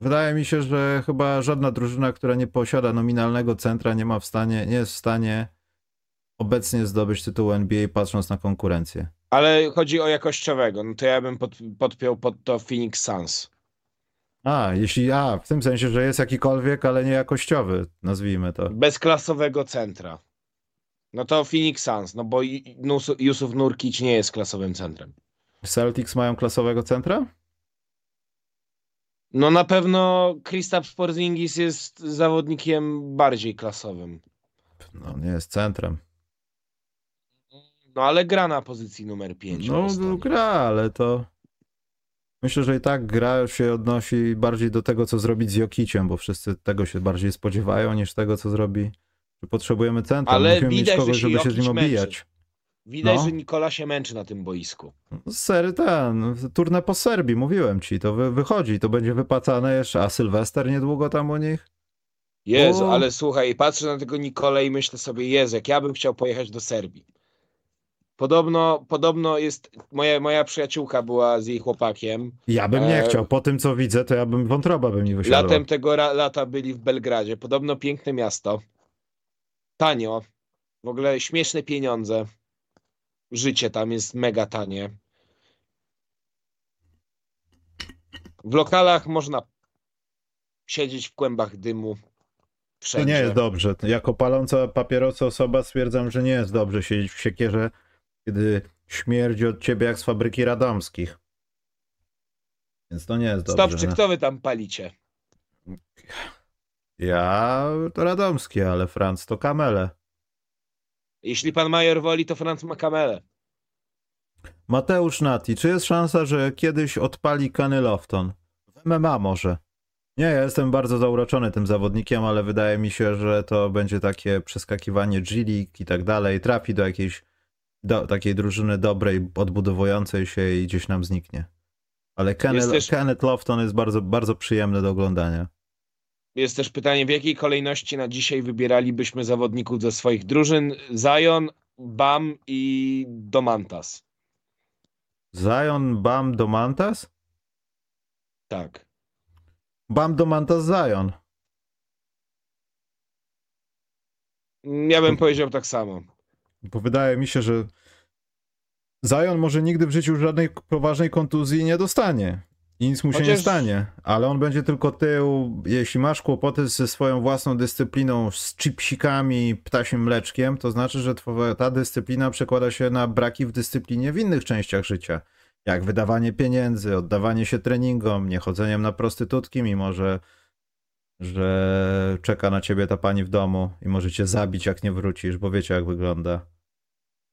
Wydaje mi się, że chyba żadna drużyna, która nie posiada nominalnego centra, nie ma w stanie, nie jest w stanie obecnie zdobyć tytułu NBA, patrząc na konkurencję. Ale chodzi o jakościowego, no to ja bym pod, podpiął pod to Phoenix Suns. A, jeśli, a, w tym sensie, że jest jakikolwiek, ale nie jakościowy, nazwijmy to. Bezklasowego centra. No to Phoenix Suns, no bo Yusuf Nurkic nie jest klasowym centrem. Celtics mają klasowego centra? No na pewno Kristaps Porzingis jest zawodnikiem bardziej klasowym. No, nie jest centrem. No ale gra na pozycji numer 5. No, gra, ale to. Myślę, że i tak gra się odnosi bardziej do tego, co zrobić z Jokiciem, bo wszyscy tego się bardziej spodziewają, niż tego, co zrobi. Czy potrzebujemy centra? Ale Musimy mieć widać, że kogoś, żeby się z nim męczy. obijać. Widać, No. że Nikola się męczy na tym boisku. Sery ten, turnę po Serbii, mówiłem ci, to wy, wychodzi, to będzie wypłacane jeszcze, a Sylwester niedługo tam u nich? Jezu, O. ale słuchaj, patrzę na tego Nikolę i myślę sobie, Jezu, jak ja bym chciał pojechać do Serbii. Podobno, podobno jest, moja, moja przyjaciółka była z jej chłopakiem. Ja bym nie E, chciał, po tym co widzę, to ja bym wątroba bym mi wysiadła. Latem tego lata byli w Belgradzie. Podobno piękne miasto. Tanio. W ogóle śmieszne pieniądze. Życie tam jest mega tanie. W lokalach można siedzieć w kłębach dymu. To Wszędzie. nie jest dobrze. Jako paląca papierosa osoba stwierdzam, że nie jest dobrze siedzieć w siekierze, kiedy śmierdzi od ciebie jak z fabryki radomskich. Więc to nie jest Stop, dobrze. czy no. kto wy tam palicie? Ja to radomski, ale Franc to kamele. Jeśli pan major woli, to Franz ma kamelę. Mateusz Nati, czy jest szansa, że kiedyś odpali Kenny Lofton? W MMA może. Nie, ja jestem bardzo zauroczony tym zawodnikiem, ale wydaje mi się, że to będzie takie przeskakiwanie G-League i tak dalej. Trafi do jakiejś do, takiej drużyny dobrej, odbudowującej się i gdzieś nam zniknie. Ale Kenneth, też- Kenneth Lofton jest bardzo, bardzo przyjemny do oglądania. Jest też pytanie, w jakiej kolejności na dzisiaj wybieralibyśmy zawodników ze swoich drużyn? Zion, Bam i Domantas. Zion, Bam, Domantas? Tak. Bam, Domantas, Zion. Ja bym powiedział tak samo. Bo wydaje mi się, że Zion może nigdy w życiu żadnej poważnej kontuzji nie dostanie. I nic mu się nie Chociaż- stanie. Ale on będzie tylko tył. Jeśli masz kłopoty ze swoją własną dyscypliną, z chipsikami, ptasim mleczkiem, to znaczy, że twoja, ta dyscyplina przekłada się na braki w dyscyplinie w innych częściach życia. Jak wydawanie pieniędzy, oddawanie się treningom, niechodzeniem na prostytutki, mimo że, że czeka na ciebie ta pani w domu i może cię zabić, jak nie wrócisz, bo wiecie, jak wygląda.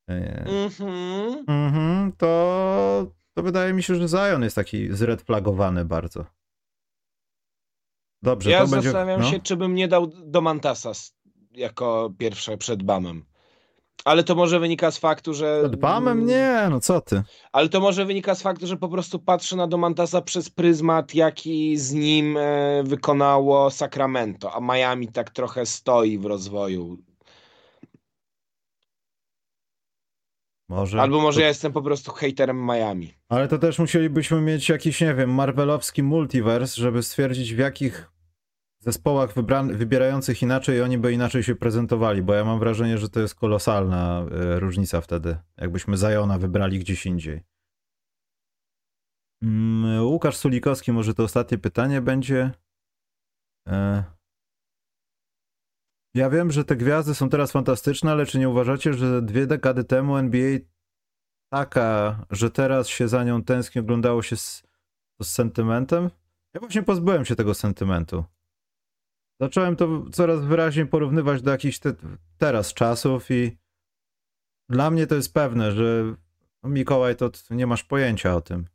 Mhm. Mhm, to, to wydaje mi się, że Zion jest taki zredflagowany bardzo. Dobrze, Ja to będzie... zastanawiam no. się, czy bym nie dał Domantasa s- jako pierwsze przed Bamem. Ale to może wynika z faktu, że. Przed Bamem? Nie, no co ty. Ale to może wynika z faktu, że po prostu patrzę na Domantasa przez pryzmat, jaki z nim e, wykonało Sacramento, a Miami tak trochę stoi w rozwoju. Może. Albo może ja jestem po prostu hejterem Miami. Ale to też musielibyśmy mieć jakiś, nie wiem, marvelowski multiverse, żeby stwierdzić w jakich zespołach wybran- wybierających inaczej oni by inaczej się prezentowali, bo ja mam wrażenie, że to jest kolosalna e, różnica wtedy, jakbyśmy Zajona wybrali gdzieś indziej. Mm, Łukasz Sulikowski, może to ostatnie pytanie będzie. E... Ja wiem, że te gwiazdy są teraz fantastyczne, ale czy nie uważacie, że dwie dekady temu NBA taka, że teraz się za nią tęskni, oglądało się z, z sentymentem? Ja właśnie pozbyłem się tego sentymentu. Zacząłem to coraz wyraźniej porównywać do jakichś te, teraz czasów i dla mnie to jest pewne, że no, Mikołaj, to nie masz pojęcia o tym.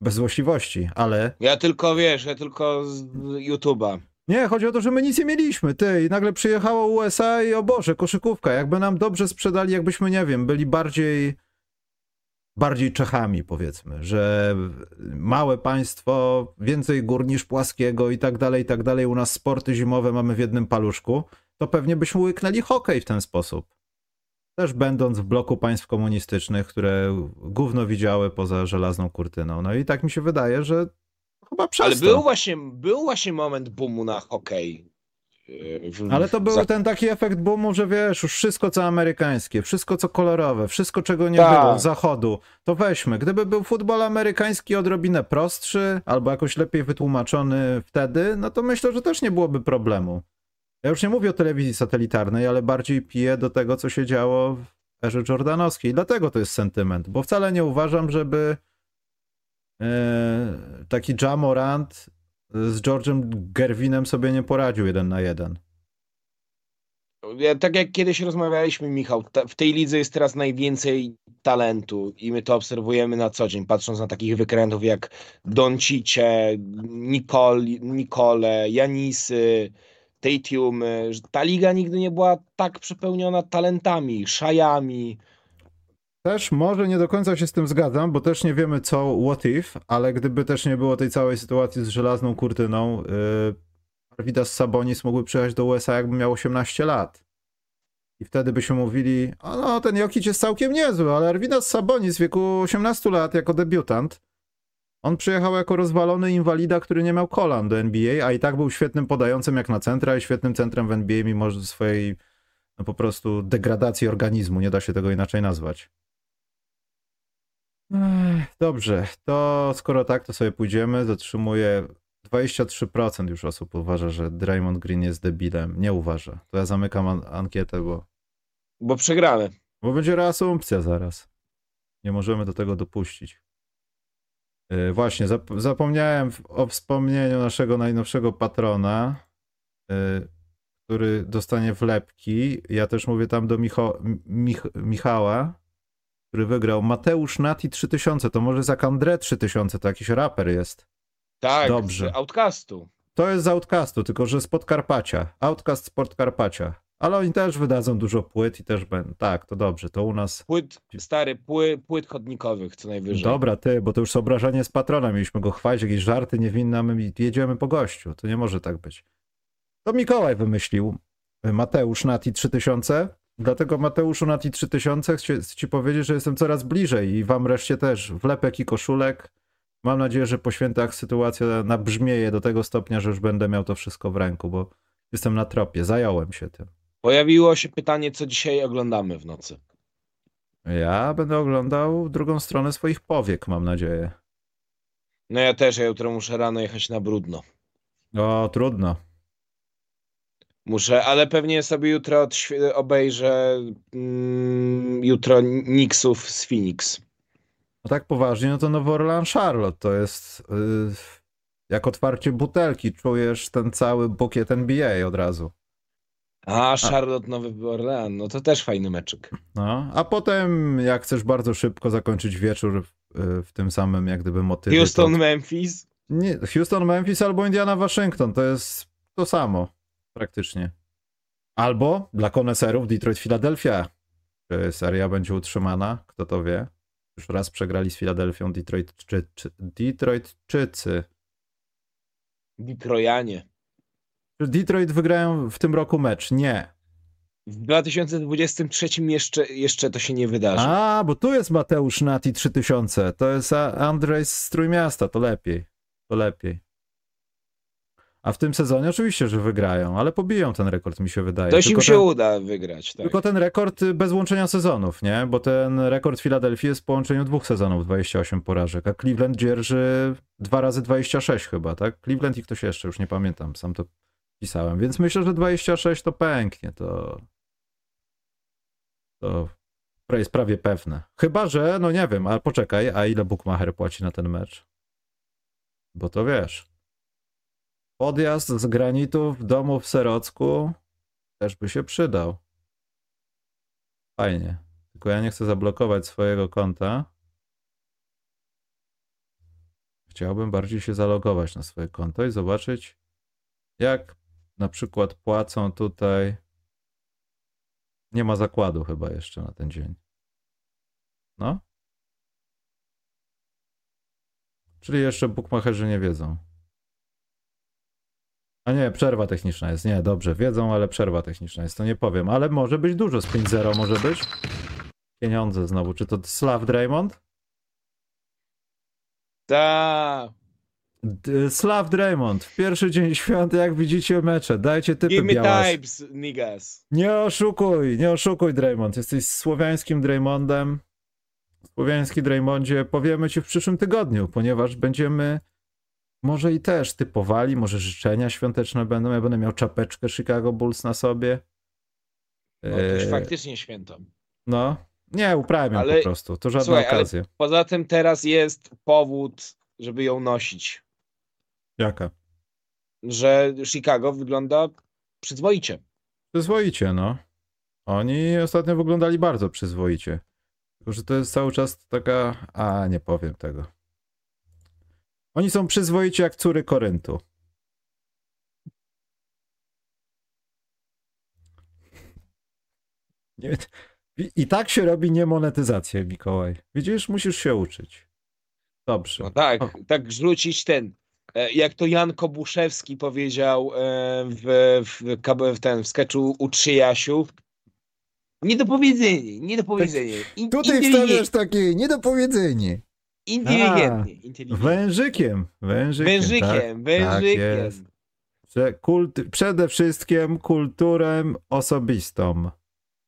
Bez złośliwości, ale Ja tylko wiesz, ja tylko z YouTube'a. Nie, chodzi o to, że my nic nie mieliśmy, ty, i nagle przyjechało USA i o Boże, koszykówka, jakby nam dobrze sprzedali, jakbyśmy, nie wiem, byli bardziej bardziej Czechami, powiedzmy, że małe państwo, więcej gór niż płaskiego i tak dalej, i tak dalej, u nas sporty zimowe mamy w jednym paluszku, to pewnie byśmy łyknęli hokej w ten sposób. Też będąc w bloku państw komunistycznych, które gówno widziały poza żelazną kurtyną. No i tak mi się wydaje, że chyba przez Ale to. był właśnie, był właśnie moment boomu na hokej. Yy, Ale to był za- ten taki efekt boomu, że wiesz, już wszystko co amerykańskie, wszystko co kolorowe, wszystko czego nie Tak. było z zachodu, to weźmy. Gdyby był futbol amerykański odrobinę prostszy, albo jakoś lepiej wytłumaczony wtedy, no to myślę, że też nie byłoby problemu. Ja już nie mówię o telewizji satelitarnej, ale bardziej piję do tego, co się działo w erze jordanowskiej. Dlatego to jest sentyment, bo wcale nie uważam, żeby taki Jamorant z George'em Gerwinem sobie nie poradził jeden na jeden. Tak jak kiedyś rozmawialiśmy, Michał, w tej lidze jest teraz najwięcej talentu i my to obserwujemy na co dzień, patrząc na takich wykrętów jak Doncicie, Nicole, Nicole Janisy, Tatiumy. że Ta liga nigdy nie była tak przepełniona talentami, szajami. Też może nie do końca się z tym zgadzam, bo też nie wiemy co what if, ale gdyby też nie było tej całej sytuacji z żelazną kurtyną, yy, Arvidas Sabonis mógłby przyjechać do USA jakby miał 18 lat. I wtedy byśmy mówili, o no ten Jokic jest całkiem niezły, ale Arvidas Sabonis w wieku 18 lat jako debiutant, on przyjechał jako rozwalony inwalida, który nie miał kolan do NBA, a i tak był świetnym podającym jak na centra i świetnym centrem w NBA mimo swojej no, po prostu degradacji organizmu, nie da się tego inaczej nazwać. Dobrze, to skoro tak, to sobie pójdziemy. Zatrzymuję. 23% już osób uważa, że Draymond Green jest debilem. Nie uważa. To ja zamykam an- ankietę, bo, Bo przegramy. bo będzie reasumpcja zaraz. Nie możemy do tego dopuścić. Yy, właśnie, zap- zapomniałem o wspomnieniu naszego najnowszego patrona, yy, który dostanie wlepki. Ja też mówię tam do Micho- Mich- Michała, który wygrał. Mateusz Nati 3000, to może za Kandre 3000, to jakiś raper jest. Tak, Dobrze. z Outcastu. To jest z Outcastu, tylko że z Podkarpacia. Outcast z Podkarpacia. Ale oni też wydadzą dużo płyt i też będą. Tak, to dobrze, to u nas. Płyt, stary, pły, płyt chodnikowych co najwyżej. Dobra, ty, bo to już obrażanie z patrona. Mieliśmy go chwalić, jakieś żarty niewinne, my jedziemy po gościu. To nie może tak być. To Mikołaj wymyślił Mateusz Nati 3000. Dlatego Mateuszu Nati 3000 chcę chcę ci powiedzieć, że jestem coraz bliżej i wam reszcie też. Wlepek i koszulek. Mam nadzieję, że po świętach sytuacja nabrzmieje do tego stopnia, że już będę miał to wszystko w ręku, bo jestem na tropie. Zająłem się tym. Pojawiło się pytanie, co dzisiaj oglądamy w nocy. Ja będę oglądał drugą stronę swoich powiek, mam nadzieję. No ja też, ja jutro muszę rano jechać na brudno. O, trudno. Muszę, ale pewnie sobie jutro obejrzę mm, jutro Knicksów z Phoenix. No tak poważnie, no to Nowy Orleans Charlotte to jest yy, jak otwarcie butelki. Czujesz ten cały bukiet NBA od razu. A, Charlotte Nowy Orlean, no to też fajny meczyk. No, a potem jak chcesz bardzo szybko zakończyć wieczór w, yy, w tym samym jak gdyby motywie. Houston, to... Memphis. Nie, Houston, Memphis albo Indiana, Waszyngton. To jest to samo praktycznie. Albo dla koneserów Detroit, Philadelphia. Czy seria będzie utrzymana? Kto to wie? Już raz przegrali z Filadelfią Detroit, czy, czy, Detroitczycy. Detroianie. Czy Detroit wygrają w tym roku mecz? Nie. W 2023 jeszcze, jeszcze to się nie wydarzy. A, bo tu jest Mateusz Nati 3000. To jest Andrzej z Trójmiasta. To lepiej. To lepiej. A w tym sezonie oczywiście, że wygrają, ale pobiją ten rekord, mi się wydaje. to im się ten- uda wygrać. Tak. Tylko ten rekord y, bez łączenia sezonów, nie? Bo ten rekord Filadelfii jest w połączeniu dwóch sezonów, 28 porażek, a Cleveland dzierży dwa razy 26 chyba, tak? Cleveland i ktoś jeszcze, już nie pamiętam, sam to pisałem. Więc myślę, że 26 to pęknie, to to jest prawie pewne. Chyba, że, no nie wiem, ale poczekaj, a ile Bookmacher płaci na ten mecz? Bo to wiesz. Podjazd z granitu w domu w Serocku też by się przydał. Fajnie. Tylko ja nie chcę zablokować swojego konta. Chciałbym bardziej się zalogować na swoje konto i zobaczyć, jak na przykład płacą tutaj. Nie ma zakładu chyba jeszcze na ten dzień. No. Czyli jeszcze bookmacherzy nie wiedzą. A nie, przerwa techniczna jest. Nie, dobrze, wiedzą, ale przerwa techniczna jest, to nie powiem. Ale może być dużo z 5-0, może być. Pieniądze znowu. Czy to Slav Draymond? Ta. D- Slav Draymond, w pierwszy dzień świąt, jak widzicie mecze, dajcie typy Give me białas. types, niggas. Nie oszukuj, nie oszukuj Draymond, jesteś słowiańskim Draymondem. Słowiański Draymondzie powiemy ci w przyszłym tygodniu, ponieważ będziemy może i też typowali, może życzenia świąteczne będą, ja będę miał czapeczkę Chicago Bulls na sobie. No, to już Eee, faktycznie święto. No, nie, uprawiam Ale- po prostu, to żadna Słuchaj, okazja. Poza tym teraz jest powód, żeby ją nosić. Jaka? Że Chicago wygląda przyzwoicie. Przyzwoicie, no. Oni ostatnio wyglądali bardzo przyzwoicie. Tylko, że to jest cały czas taka. A, nie powiem tego. Oni są przyzwoici jak córy Koryntu. Nie, i, I tak się robi niemonetyzację, Mikołaj. Widzisz, musisz się uczyć. Dobrze. No tak, O. tak rzucić ten. e, Jak to Jan Kobuszewski powiedział e, w, w, w ten w sketchu u Trzyjasiu. Niedopowiedzenie, niedopowiedzenie. In, inteligen- takie niedopowiedzenie. Inteligentnie. inteligentnie. Wężykiem. Wężykiem. Wężykiem, tak. wężykiem. Że kult, przede wszystkim kulturę osobistą.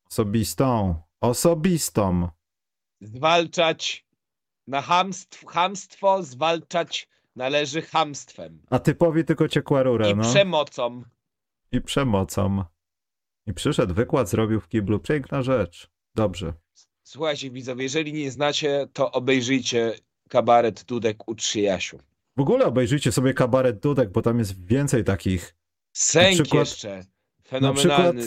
Osobistą. Osobistą. Zwalczać na hamstw, hamstwo zwalczać należy hamstwem A typowi tylko ciekła rura, i no. przemocą. I przemocą. I przyszedł wykład, zrobił w kiblu. Piękna rzecz. Dobrze. Słuchajcie widzowie, jeżeli nie znacie, to obejrzyjcie kabaret Dudek u Trzyjasiu. W ogóle obejrzyjcie sobie kabaret Dudek, bo tam jest więcej takich. Sęk przykład- jeszcze. Na Fenomenalny. przykład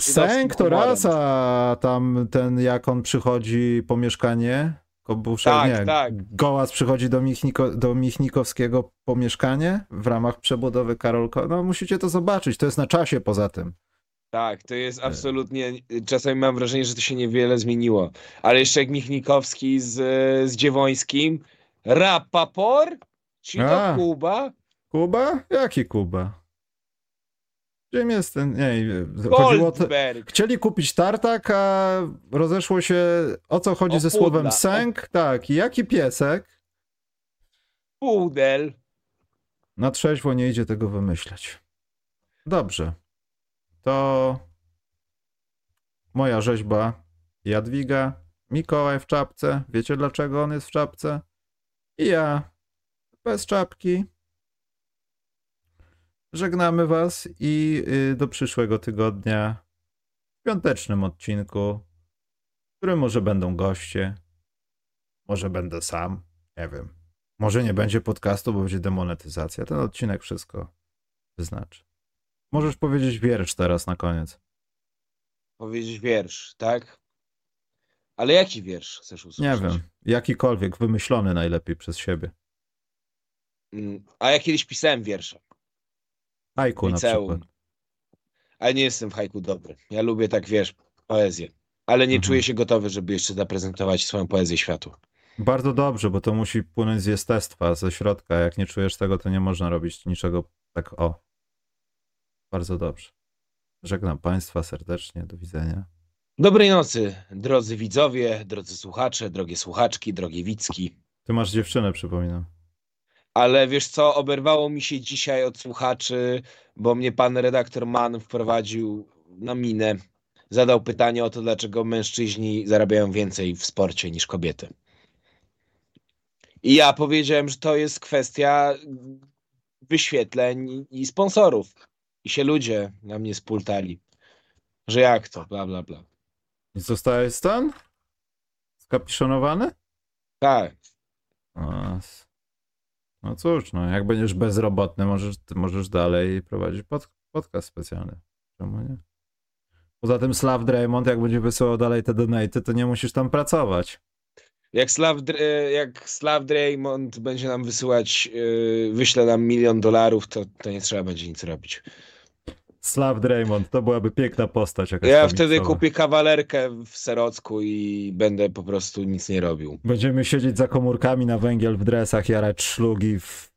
z Sęk to raz, a tam ten jak on przychodzi po mieszkanie, Kobuszek, Tak, nie, tak. Gołas przychodzi do, Michniko, do Michnikowskiego po mieszkanie w ramach przebudowy Karolko. No musicie to zobaczyć, to jest na czasie poza tym. Tak, to jest absolutnie. Czasami mam wrażenie, że to się niewiele zmieniło. Ale jeszcze jak Michnikowski z, z Dziewońskim. Rapapor? Czy to A. Kuba? Kuba? Jaki Kuba? Czym jest ten? Nie, chodziło o to... Goldberg. Chcieli kupić tartak, a rozeszło się o co chodzi O ze słowem sęk. Tak, i jaki piesek? Pudel. Na trzeźwo nie idzie tego wymyśleć. Dobrze. To moja rzeźba Jadwiga, Mikołaj w czapce. Wiecie dlaczego on jest w czapce? I ja bez czapki. Żegnamy was i y, do przyszłego tygodnia w piątecznym odcinku, w którym może będą goście, może będę sam, nie wiem. Może nie będzie podcastu, bo będzie demonetyzacja. Ten odcinek wszystko wyznaczy. Możesz powiedzieć wiersz teraz na koniec. Powiedzieć wiersz, tak? Ale jaki wiersz chcesz Nie usłyszeć? wiem, jakikolwiek, wymyślony najlepiej przez siebie. Mm, A ja kiedyś pisałem wiersze. Haiku na przykład. Ale nie jestem w haiku dobry. Ja lubię tak, wiesz, poezję. Ale nie Mhm. czuję się gotowy, żeby jeszcze zaprezentować swoją poezję światu. Bardzo dobrze, bo to musi płynąć z jestestwa, ze środka. Jak nie czujesz tego, to nie można robić niczego tak o. Bardzo dobrze. Żegnam Państwa serdecznie. Do widzenia. Dobrej nocy, drodzy widzowie, drodzy słuchacze, drogie słuchaczki, drogie widzki. Ty masz dziewczynę, przypominam. Ale wiesz co, oberwało mi się dzisiaj od słuchaczy, bo mnie pan redaktor Mann wprowadził na minę. Zadał pytanie o to, dlaczego mężczyźni zarabiają więcej w sporcie niż kobiety. I ja powiedziałem, że to jest kwestia wyświetleń i sponsorów. I się ludzie na mnie spultali, że jak to, bla, bla, bla. I zostałeś stan? Skapiszonowany? Tak, No, no cóż, no jak będziesz bezrobotny, możesz, możesz dalej prowadzić pod, podcast specjalny. Czemu nie? Poza tym Slav Draymond, jak będzie wysyłał dalej te donaty, to nie musisz tam pracować. Jak Slav, e, jak Slav Draymond będzie nam wysyłać, yy, wyśle nam milion dolarów, to, to nie trzeba będzie nic robić. Slav Draymond, to byłaby piękna postać. Jakaś Ja komiksowa. wtedy kupię kawalerkę w Serocku i będę po prostu nic nie robił. Będziemy siedzieć za komórkami na węgiel w dresach, jarać szlugi w,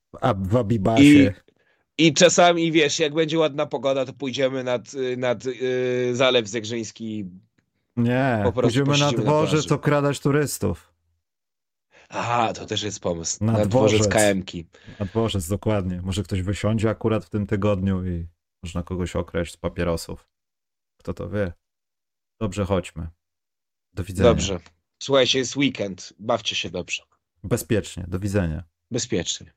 w Abibasie. I, I czasami, wiesz, jak będzie ładna pogoda, to pójdziemy nad, nad yy, Zalew Zegrzyński. Nie, pójdziemy na dworzec plaży. okradać turystów. A, to też jest pomysł. Na Na, dworzec dworzec. KM-ki. Na dworzec, dokładnie. Może ktoś wysiądzie akurat w tym tygodniu i można kogoś okraść z papierosów. Kto to wie? Dobrze, chodźmy. Do widzenia. Dobrze. Słuchajcie, jest weekend. Bawcie się dobrze. Bezpiecznie, do widzenia. Bezpiecznie.